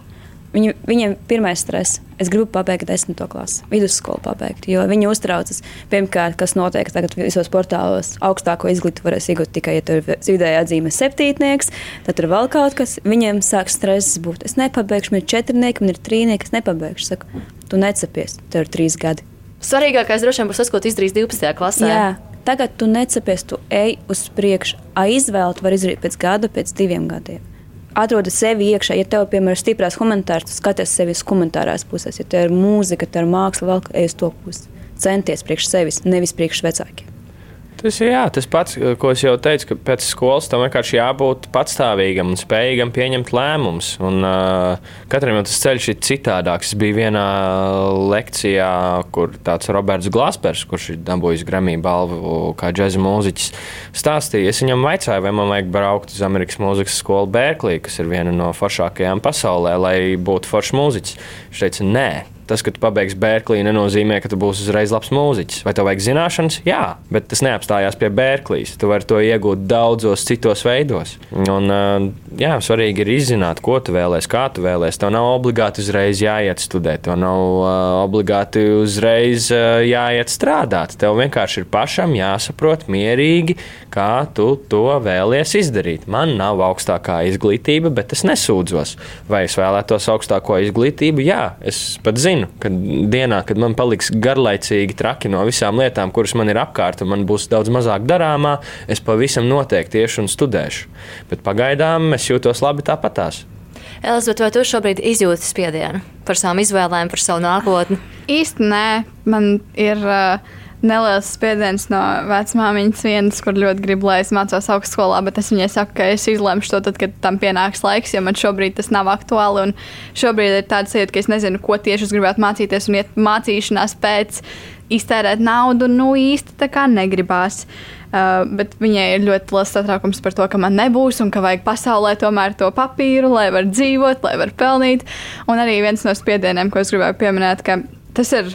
Viņu, viņiem pirmais stress. Es gribu pabeigt desmito klasi, vidusskolu pabeigt, jo viņi uztraucas. Pirmkārt, kas notiek tagad visos portālos, augstāko izglītību varēs iegūt tikai, ja tur ir vidējā atzīme septītnieks, tad tur vēl kaut kas. Viņiem sāk stress būt. Es nepabeigšu, man ir četrnieki, man ir trīnieki, es nepabeigšu. Saku, tu necepies, tev ir trīs gadi. Svarīgākais droši vien būs tas, ko tu izdarīsi 12. klasē. Jā, tagad tu necepies, tu ej uz priekšu. A izvēle tu vari izdarīt pēc gada, pēc diviem gadiem. Atrodi sevi iekšā, ja tev, piemēram, ir stiprās humanitārs, tu skaties sevi uz humanitārās puses. Ja tev ir mūzika, tev ir māksla, vēl uz to pusi. Centies priekš sevis, nevis priekš vecākiem. Tas ir jā, tas pats, ko es jau teicu, ka pēc skolas tam vienkārši jābūt patstāvīgam un spējīgam pieņemt lēmumus. Un, uh, katram jau tas ceļš ir citādāks. Es biju vienā lekcijā, kur tāds Roberts Glaspers, kurš ir dabūjis Grammy balvu kā džēza mūziķis, stāstīja. Es viņam vaicāju, vai man vajag braukt uz Amerikas mūzikas skolu Berkelī, kas ir viena no foršākajām pasaulē, lai būtu foršs mūziķis. Viņš teica, nē tas, ka tu pabeigsi Berklī, nenozīmē, ka tu būsi uzreiz labs mūziķis. Vai tev vajag zināšanas? Jā, bet tas neapstājās pie Berklīs. Tu vari to iegūt daudzos citos veidos. Un, jā, svarīgi ir izzināt, ko tu vēlēsies, kā tu vēlēsies. Tev nav obligāti uzreiz jāiet studēt, tev nav uh, obligāti uzreiz uh, jāiet strādāt. Tev vienkārši ir pašam jāsaprot mierīgi, kā tu to vēlies izdarīt. Man nav augstākā izglītība, bet es nesūdzos. Vai es vēlētos augstāko izglītību? Jā, es pat zinu zinu, ka dienā, kad man paliks garlaicīgi traki no visām lietām, kuras man ir apkārt, un man būs daudz mazāk darāmā, es pavisam noteikti iešu un studēšu. Bet pagaidām es jūtos labi tāpatās. Elizabete, vai tu šobrīd izjūti spiedienu par savām izvēlēm, par savu nākotni? Īsti nē, man ir. Uh, neliels spiediens no vecmāmiņas vienas, kur ļoti grib, lai es mācos augstskolā, bet es viņai saku, ka es izlemšu to tad, kad tam pienāks laiks, jo man šobrīd tas nav aktuāli. Un šobrīd ir tāds sajūta, ka es nezinu, ko tieši es gribētu mācīties un iet mācīšanās pēc iztērēt naudu, nu īsti tā kā negribās. Uh, bet viņai ir ļoti liels satraukums par to, ka man nebūs un ka vajag pasaulē tomēr to papīru, lai var dzīvot, lai var pelnīt. Un arī viens no spiedieniem, ko es gribēju pieminēt, ka tas ir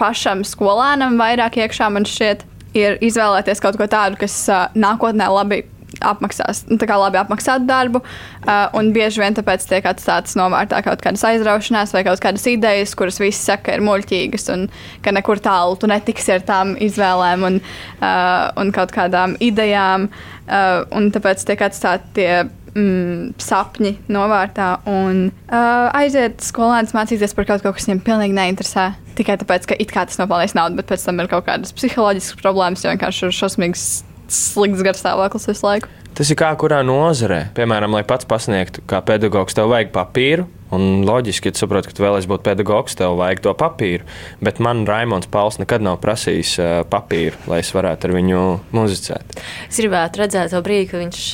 pašam skolēnam vairāk iekšā man šķiet, ir izvēlēties kaut ko tādu, kas uh, nākotnē labi apmaksās, nu, labi apmaksātu darbu, uh, un bieži vien tāpēc tiek atstātas novārtā kaut kādas aizraušanās vai kaut kādas idejas, kuras visi saka, ir muļķīgas, un ka nekur tālu tu netiksi ar tām izvēlēm un, uh, un kaut kādām idejām, uh, un tāpēc tiek atstāti tie mm, sapņi novārtā un uh, aiziet skolēns mācīties par kaut ko, kas viņam pilnīgi neinteresē. Tikai tāpēc, ka it kā tas nopelnīs naudu, bet pēc tam ir kaut kādas psiholoģiskas problēmas, jo vienkārši ir šausmīgs slikts garstāvoklis visu laiku. Tas ir kā kurā nozarē. Piemēram, lai pats pasniegtu, kā pedagogs, tev vajag papīru. Un loģiski, ja tu saproti, ka tu vēlēsies būt pedagogs, tev vajag to papīru. Bet man Raimons Pauls nekad nav prasījis uh, papīru, lai es varētu ar viņu muzicēt. Es gribētu redzēt to brīdi, kad viņš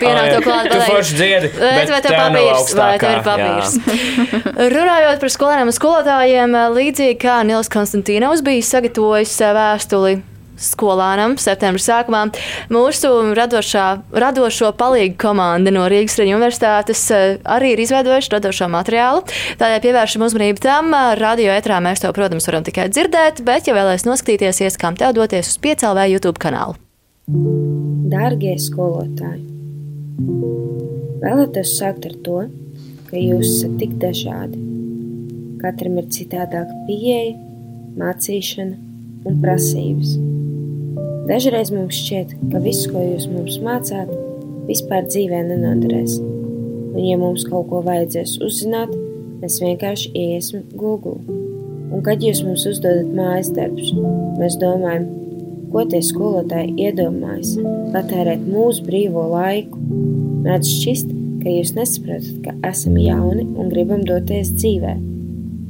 Pienāk to klāt. Tu forši dziedi. Vai tev ir papīrs? Vai tev ir papīrs? Runājot par skolēniem un skolotājiem, līdzīgi kā Nils Konstantīnovs bija sagatavojis vēstuli skolānam septembra sākumā. Mūsu radošā, radošo palīgu komanda no Rīgas Reģiona universitātes arī ir izveidojuši radošo materiālu. Tādēļ pievēršam uzmanību tam. Radio etrā mēs to, protams, varam tikai dzirdēt, bet, ja vēlaties noskatīties, ieskām tev doties uz piecēlē YouTube kanālu. Dārgie skolotāji! Vēlētos sākt ar to, ka jūs esat tik dažādi. Katram ir citādāka pieeja, mācīšana un prasības. Dažreiz mums šķiet, ka viss, ko jūs mums mācāt, vispār dzīvē nenoderēs. Un, ja mums kaut ko vajadzēs uzzināt, mēs vienkārši iesim Google. Un, kad jūs mums uzdodat mājas darbus, mēs domājam, ko tie skolotāji iedomājas patērēt mūsu brīvo laiku. Mēdz šķist, ka jūs nesaprotat, ka esam jauni un gribam doties dzīvē,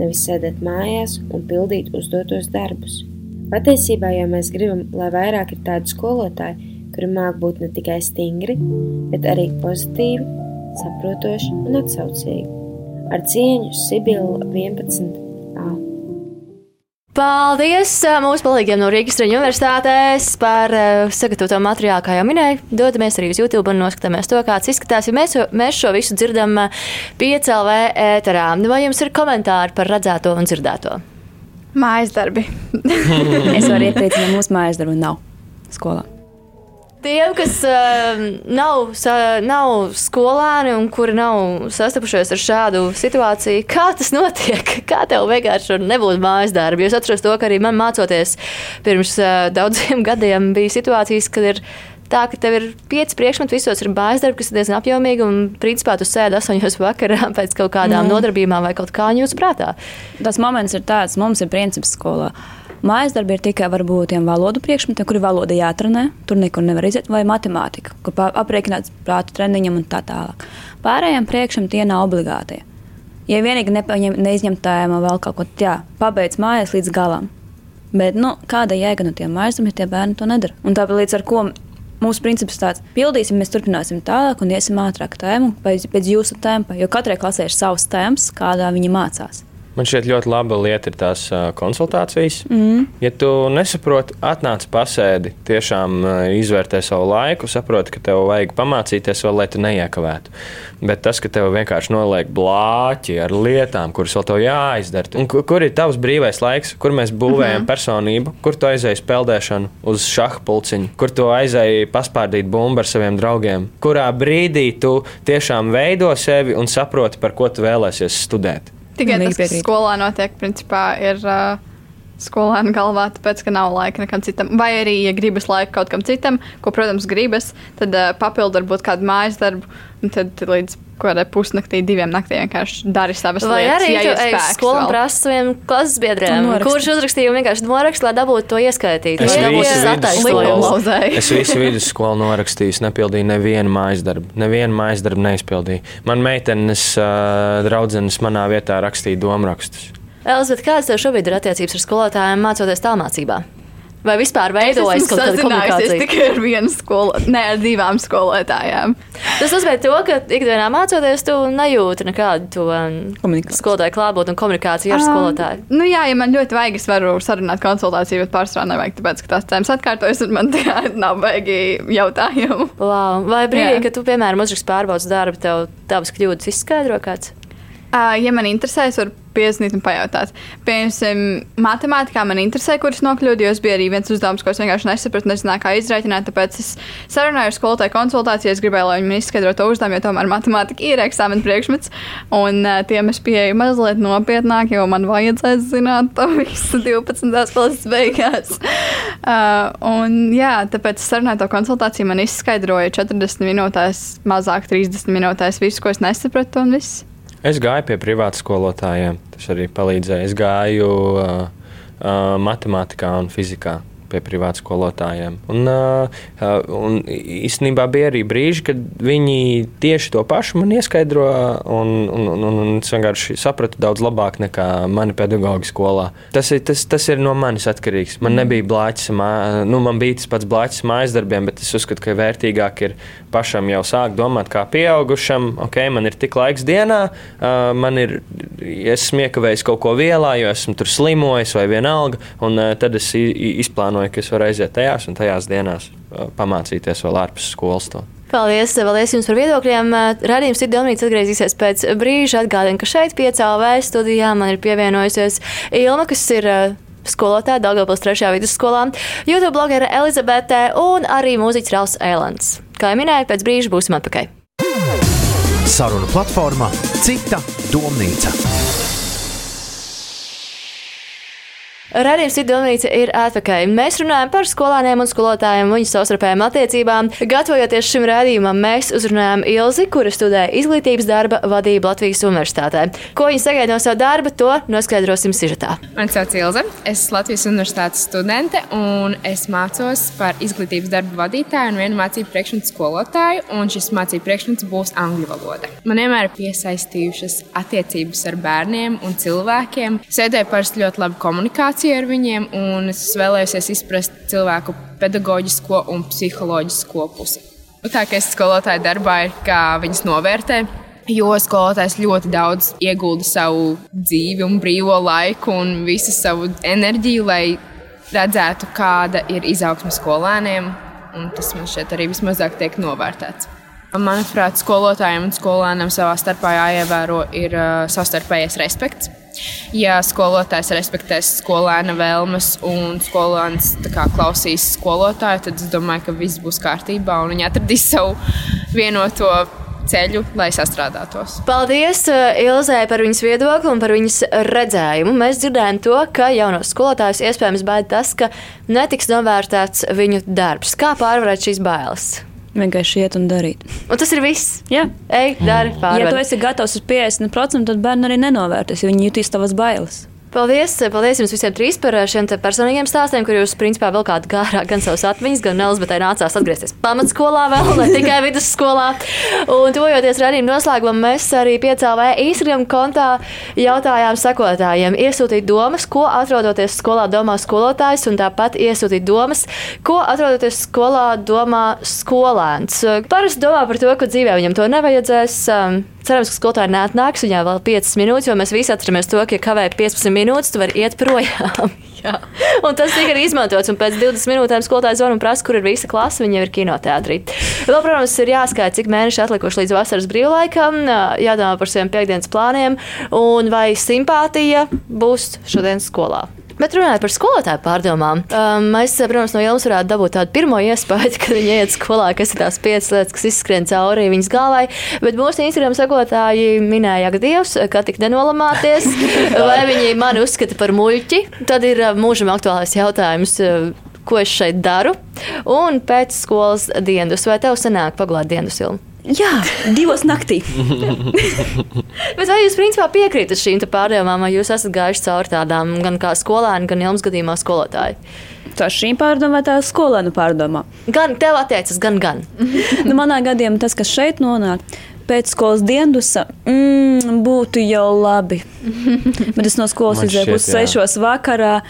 nevis sēdēt mājās un pildīt uzdotos darbus. Patiesībā jau mēs gribam, lai vairāk ir tādu skolotāju, kuri māk būt ne tikai stingri, bet arī pozitīvi, saprotoši un atsaucīgi. Ar cieņu Sibila 11. Paldies mūsu palīgiem no Rīgas Traņu universitātēs par sagatavoto materiālu, kā jau minēju. Dodamies arī uz YouTube un noskatāmies to, kāds izskatās. Ja mēs, mēs šo visu dzirdam piecēlē ēterā. Vai jums ir komentāri par redzēto un dzirdēto? Mājas darbi. es varu ieteikt, ja mūsu mājas darbu nav skolā. Tiem, kas uh, nav, sa, nav skolēni un kuri nav sastapušies ar šādu situāciju, kā tas notiek? Kā tev vienkārši nebūtu mājas darbi? Es atceros to, ka arī man mācoties pirms uh, daudziem gadiem bija situācijas, kad ir tā, ka tev ir pieci priekšmeti, visos ir mājas darbi, kas ir diezgan apjomīgi, un principā tu sēdi astoņos vakarā pēc kaut kādām mm. nodarbībām vai kaut kā jūtas prātā. Tas moments ir tāds, mums ir princips skolā. Mājas darbi ir tikai varbūt tiem valodu priekšmetiem, kuri valoda jātrenē, tur nekur nevar iziet, vai matemātika, kur aprēķināts prātu treniņam un tā tālāk. Pārējiem priekšmetiem tie nav obligāti. Ja vienīgi nepaņem, neizņem tēmu vēl kaut ko tādu, pabeidz mājas līdz galam. Bet nu, kāda jēga no tiem mājas ja tie bērni to nedara? Un tāpēc ar ko mūsu princips tāds - pildīsim, mēs turpināsim tālāk un iesim ātrāk tēmu pēc, pēc jūsu tempa, jo katrai klasē ir savs temps, kādā viņi mācās. Man šķiet, ļoti laba lieta ir tās konsultācijas. Mm. Ja tu nesaproti, atnāc pasēdi, tiešām izvērtē savu laiku, saproti, ka tev vajag pamācīties vēl, lai tu neiekavētu. Bet tas, ka tev vienkārši noliek blāķi ar lietām, kuras vēl tev jāizdara, un kur, kur ir tavs brīvais laiks, kur mēs būvējam mm -hmm. personību, kur tu aizēji spēlēšanu uz šaha pulciņu, kur tu aizēji paspārdīt bumbu ar saviem draugiem, kurā brīdī tu tiešām veido sevi un saproti, par ko tu vēlēsies studēt. Tikai tas, kas skolā notiek, principā ir uh, skolēna galvā, tāpēc, ka nav laika nekam citam. Vai arī, ja gribas laiku kaut kam citam, ko, protams, gribas, tad uh, papildu varbūt kādu mājas darbu, un tad līdz kādai pusnaktī, diviem naktī vienkārši dari savas Vai lietas. arī ja ej uz skolu un prasa saviem klases biedriem, Un kurš uzrakstīja vienkārši norakstu, lai dabūtu to ieskaitīt. Es visu. Es visu vidusskolu norakstīju, nepildīju nevienu mājas darbu. Nevienu mājas darbu neizpildīju. Man meitenes, uh, draudzenes manā vietā rakstīja domrakstus. Elizabete, kādas tev šobrīd ir attiecības ar skolotājiem mācoties tālmācībā? Vai vispār veidojas kaut kāda komunikācija? tikai ar vienu skolu, ne ar divām skolotājām. Tas nozīmē, to, ka ikdienā mācoties, tu nejūti nekādu to um, skolotāju klātbūtni un komunikāciju ar skolotāju. Um, nu jā, ja man ļoti vajag, es varu sarunāt konsultāciju, bet pārsvarā nevajag, tāpēc, ka tās tēmas atkārtojas, un man tā nav baigi jautājumu. Wow. Vai brīdī, kad tu, piemēram, uzrakst pārbaudas darbu, tev tavas kļūdas izskaidro kāds? Uh, ja man interesē, es varu piezvanīt un pajautāt. Piemēram, matemātikā man interesē, kuras nokļūdu, jo es biju arī viens uzdevums, ko es vienkārši nesapratu, nezināju, kā izrēķināt. Tāpēc es sarunāju ar skolotāju konsultāciju, es gribēju, lai viņi man izskaidro to uzdevumu, jo tomēr matemātika ir eksāmena priekšmets. Un uh, tiem es pieeju mazliet nopietnāk, jo man vajadzēs zināt to visu 12. klases beigās. Uh, un, jā, tāpēc es sarunāju to konsultāciju, man izskaidroja 40 minūtēs, mazāk 30 minūtēs visu, ko es nesapratu un viss. Es gāju pie privātu skolotājiem. Tas arī palīdzēja. Es gāju uh, uh, matemātikā un fizikā pie privātu skolotājiem. Un, un īstenībā bija arī brīži, kad viņi tieši to pašu man ieskaidro, un, un, un, un es vienkārši sapratu daudz labāk nekā mani pedagoģi skolā. Tas ir, tas, tas ir no manis atkarīgs. Man nebija blāķis, nu, man bija tas pats blāķis mājas darbiem, bet es uzskatu, ka vērtīgāk ir pašam jau sākt domāt kā pieaugušam. Ok, man ir tik laiks dienā, man ir, ja esmu iekavējis kaut ko vielā, jo esmu tur slimojis vai vienalga, un tad es izplānoju plānoju, ka es varu aiziet tajās un tajās dienās, pamācīties vēl ārpus skolas. To. Paldies, paldies jums par viedokļiem. Radījums ir domāts atgriezīsies pēc brīža. Atgādinu, ka šeit piecēlā studijā man ir pievienojusies Ilma, kas ir skolotāja Dārgopils 3. vidusskolā, YouTube blogere Elizabete un arī mūziķis Rāls Ēlants. Kā jau minēju, pēc brīža būsim atpakaļ. Saruna platforma Cita domnīca. Radījums Sidonīca ir atpakaļ. Mēs runājam par skolāniem un skolotājiem un viņu savstarpējām attiecībām. Gatavojoties šim rādījumam, mēs uzrunājām Ilzi, kura studē izglītības darba vadību Latvijas Universitātē. Ko viņa sagaida no sava darba, to noskaidrosim sižetā. Mani sauc Ilze, es esmu Latvijas Universitātes studente un es mācos par izglītības darba vadītāju un vienu mācību priekšmetu skolotāju, un šis mācību priekšmets būs angļu valoda. Man vienmēr ir piesaistījušas attiecības ar bērniem un cilvēkiem. Sēdēju parasti ļoti labi komunikāciju komunikācija ar viņiem, un es vēlējos izprast cilvēku pedagoģisko un psiholoģisko pusi. Nu, tā kā es skolotāju darbā ir, kā viņas novērtē. Jo skolotājs ļoti daudz iegulda savu dzīvi, un brīvo laiku un visu savu enerģiju, lai redzētu, kāda ir izaugsme skolēniem. Tas man šķiet arī vismazāk tiek novērtēts. Manuprāt, skolotājiem un skolēniem savā starpā jāievēro ir uh, savstarpējais respekts. Ja skolotājs respektēs skolēna vēlmes un skolēns kā, klausīs skolotāju, tad es domāju, ka viss būs kārtībā un viņi atradīs savu vienoto ceļu, lai sastrādātos. Paldies uh, Ilzai par viņas viedokli un par viņas redzējumu. Mēs dzirdējām to, ka jaunos skolotājus iespējams baida tas, ka netiks novērtēts viņu darbs. Kā pārvarēt šīs bailes? Vienkārši iet un darīt. Un tas ir viss. Jā, ej, dari pāri. Ja tu esi gatavs uz 50%, tad bērni arī nenovērtēs, jo viņi jutīs tavas bailes. Paldies, paldies jums visiem trīs par šiem personīgiem stāstiem, kur jūs, principā, vēl kādā gārā gan savas atmiņas, gan Elizabetē nācās atgriezties pamatskolā vēl, ne tikai vidusskolā. Un tojoties redzījuma noslēgumam, mēs arī piecēlē Instagram kontā jautājām sekotājiem iesūtīt domas, ko atrodoties skolā domā skolotājs, un tāpat iesūtīt domas, ko atrodoties skolā domā skolēns. Parasti domā par to, ka dzīvē viņam to nevajadzēs. Cerams, ka skolotāji neatnāks viņā vēl 5 minūtes, jo mēs visi atceramies to, ka, ja kavē 15 minūtes, tu vari iet projām. Jā. Un tas tika arī izmantots. Un pēc 20 minūtēm skolotājs zvana un prasa, kur ir visa klase. Viņa jau ir kinoteātrī. Vēl, protams, ir jāskaita, cik mēneši atlikuši līdz vasaras brīvlaikam, jādomā par saviem piekdienas plāniem un vai simpātija būs šodienas skolā. Bet runājot par skolotāju pārdomām, um, mēs, protams, no jums varētu dabūt tādu pirmo iespēju, kad viņi iet skolā, kas ir tās piecas lietas, kas izskrien cauri viņas galvai. Bet mūsu Instagram sekotāji minēja, ka Dievs, kā tik nenolamāties, vai viņi mani uzskata par muļķi. Tad ir uh, mūžam aktuālais jautājums uh, ko es šeit daru, un pēc skolas dienas, vai tev sanāk paglāt dienas ilgu? Jā, divos naktī. Bet vai jūs principā piekrītat šīm pārdomām, vai jūs esat gājuši cauri tādām gan kā skolēni, gan jums gadījumā skolotāji? Tā šīm pārdomām vai tā skolēnu pārdomā? Gan tev attiecas, gan gan. nu, manā gadījumā tas, kas šeit nonāk, pēc skolas dienas mm, būtu jau labi. Bet es no skolas izdevu uz sešos vakarā,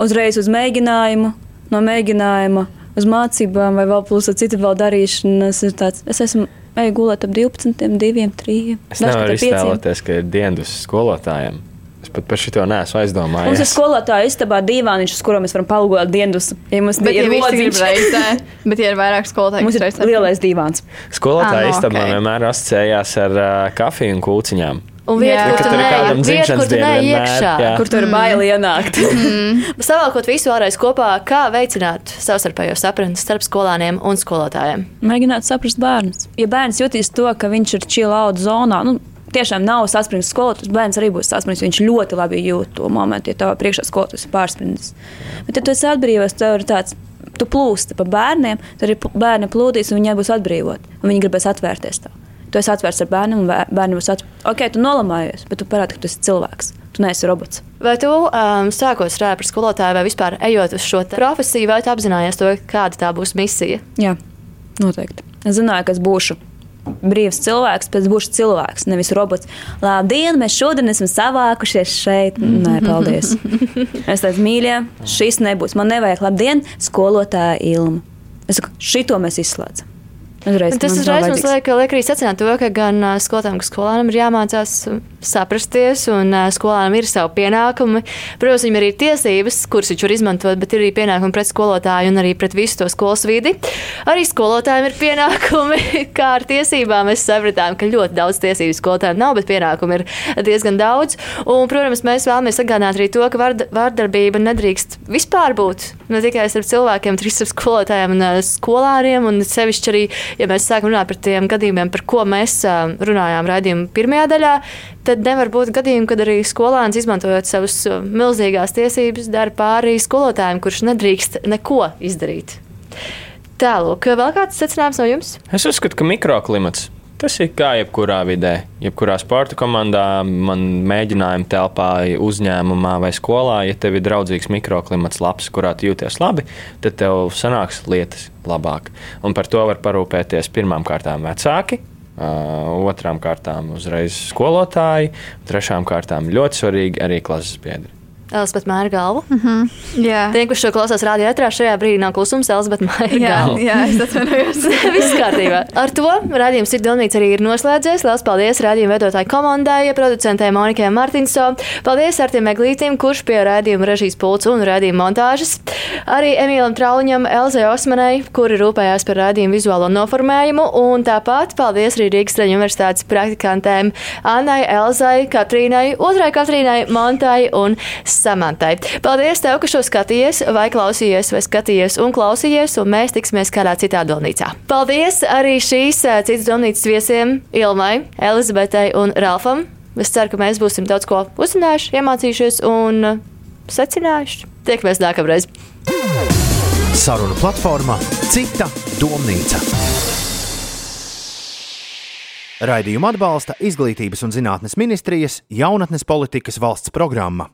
uzreiz uz mēģinājumu no mēģinājuma uz mācībām, vai vēl plus ar citu vēl darīšanas, ir tāds, es esmu eju gulēt ap 12, 2, 3. Es nevaru iztēloties, ka ir dienas skolotājiem. Es pat par šo neesmu aizdomājies. Mums ir skolotāja istabā divāniņš, uz kuru mēs varam palugot dienas. Ja mums Bet, ja ir grib lodziņš, reizē, bet, ja ir vairāk skolotāju, mums ir kas reizē- lielais divāns. Skolotāja Ah, istabā ok. vienmēr asociējās ar uh, kafiju un kūciņām. Un vieta, Jā. kur tu tur ir neej, vieta, kur tu neej iekšā. jā. Kur tur ir baili ienākt? Savākot visu vēlreiz kopā, kā veicināt savstarpējo sapratni starp skolāniem un skolotājiem. Mēģināt saprast bērnus. Ja bērns jutīs to, ka viņš ir čila auga zonā, nu, tiešām nav saspringts skolotājs, bērns arī būs saspringts. Viņš ļoti labi jūt to momentu, ja tavā priekšā skolotājs ir pārspringts. Bet, ja tu esi atbrīvots, tev ir tāds. Tu plūsti pa bērniem, tad arī p- bērni plūdīs, un viņi būs atbrīvoti. un Viņi gribēs atvērties tev. Tu esi atvērts ar bērniem, un bē- bērni būs atvērti. Ok, tu nolamājies, bet tu parādi, ka tu esi cilvēks. Tu neesi robots. Vai tu um, sākot strādāt par skolotāju, vai vispār ejot uz šo profesiju, vai tu apzinājies to, kāda tā būs misija? Jā, noteikti. Es zināju, ka es būšu brīvs cilvēks, es būšu cilvēks, nevis robots. Labdien, mēs šodien esam savākušies šeit. Nē, paldies. Es teicu, mīļie, šis nebūs. Man nevajag labdien, skolotāja ilma. Es saku, šito mēs izslēdzam. Uzreiz, Un Tas uzreiz mums liek, liek arī secināt to, ka gan skolotājiem, gan skolēniem ir jāmācās saprasties, un ā, skolēniem ir savi pienākumi. Protams, viņiem ir arī tiesības, kuras viņš var izmantot, bet ir arī pienākumi pret skolotāju un arī pret visu to skolas vidi. Arī skolotājiem ir pienākumi, kā ar tiesībām. Mēs sapratām, ka ļoti daudz tiesību skolotājiem nav, bet pienākumu ir diezgan daudz. Un, protams, mēs vēlamies atgādināt arī to, ka vārd, vārdarbība nedrīkst vispār būt ne tikai starp cilvēkiem, bet arī starp skolotājiem un skolāriem. Un sevišķi arī, ja mēs sākam runāt par tiem gadījumiem, par ko mēs runājām raidījuma pirmajā daļā, tad nevar būt gadījumi, kad arī skolēns izmantojot savus ā, milzīgās tiesības, dara pāri skolotājiem, kurš nedrīkst neko izdarīt. Tālāk, vēl kāds secinājums no jums? Es uzskatu, ka mikroklimats tas ir kā jebkurā vidē. Jebkurā sporta komandā, man mēģinājuma telpā, uzņēmumā vai skolā, ja tev ir draudzīgs mikroklimats, labs, kurā tu jūties labi, tad tev sanāks lietas labāk. Un par to var parūpēties pirmām kārtām vecāki. Uh, otrām kārtām uzreiz skolotāji, trešām kārtām ļoti svarīgi arī klases biedri. Elspēta mēra galvu. Jā, Tiem, kurš šo klausās rādījā ētrā, šajā brīdī nav klusums, Elspēta mēra jā, galvu. jā es atvainojos. Viss kārtībā. Ar to rādījums ir Donīts arī ir noslēdzies. Lielas paldies rādījuma vedotāju komandai, producentei Monikai Martinso. Paldies Artim Meglītim, kurš pie rādījuma režijas pults un rādījuma montāžas. Arī Emīlam Trauliņam, Elzai Osmanai, kuri rūpējās par rādījumu vizuālo noformējumu. Un tāpat paldies arī Rīgas Traņu universitātes praktikantēm Annai, Elzai, Katrīnai, otrai Katrīnai, Montai un Samantai. Paldies tev, ka šo skatījies, vai klausījies, vai skatījies un klausījies, un mēs tiksimies kādā citā domnīcā. Paldies arī šīs eh, citas domnīcas viesiem Ilmai, Elizabetei un Ralfam. Es ceru, ka mēs būsim daudz ko uzzinājuši, iemācījušies un eh, secinājuši. Tiekamies nākamreiz! Saruna platformā Cita domnīca. Raidījumu atbalsta Izglītības un zinātnes ministrijas jaunatnes politikas valsts programma.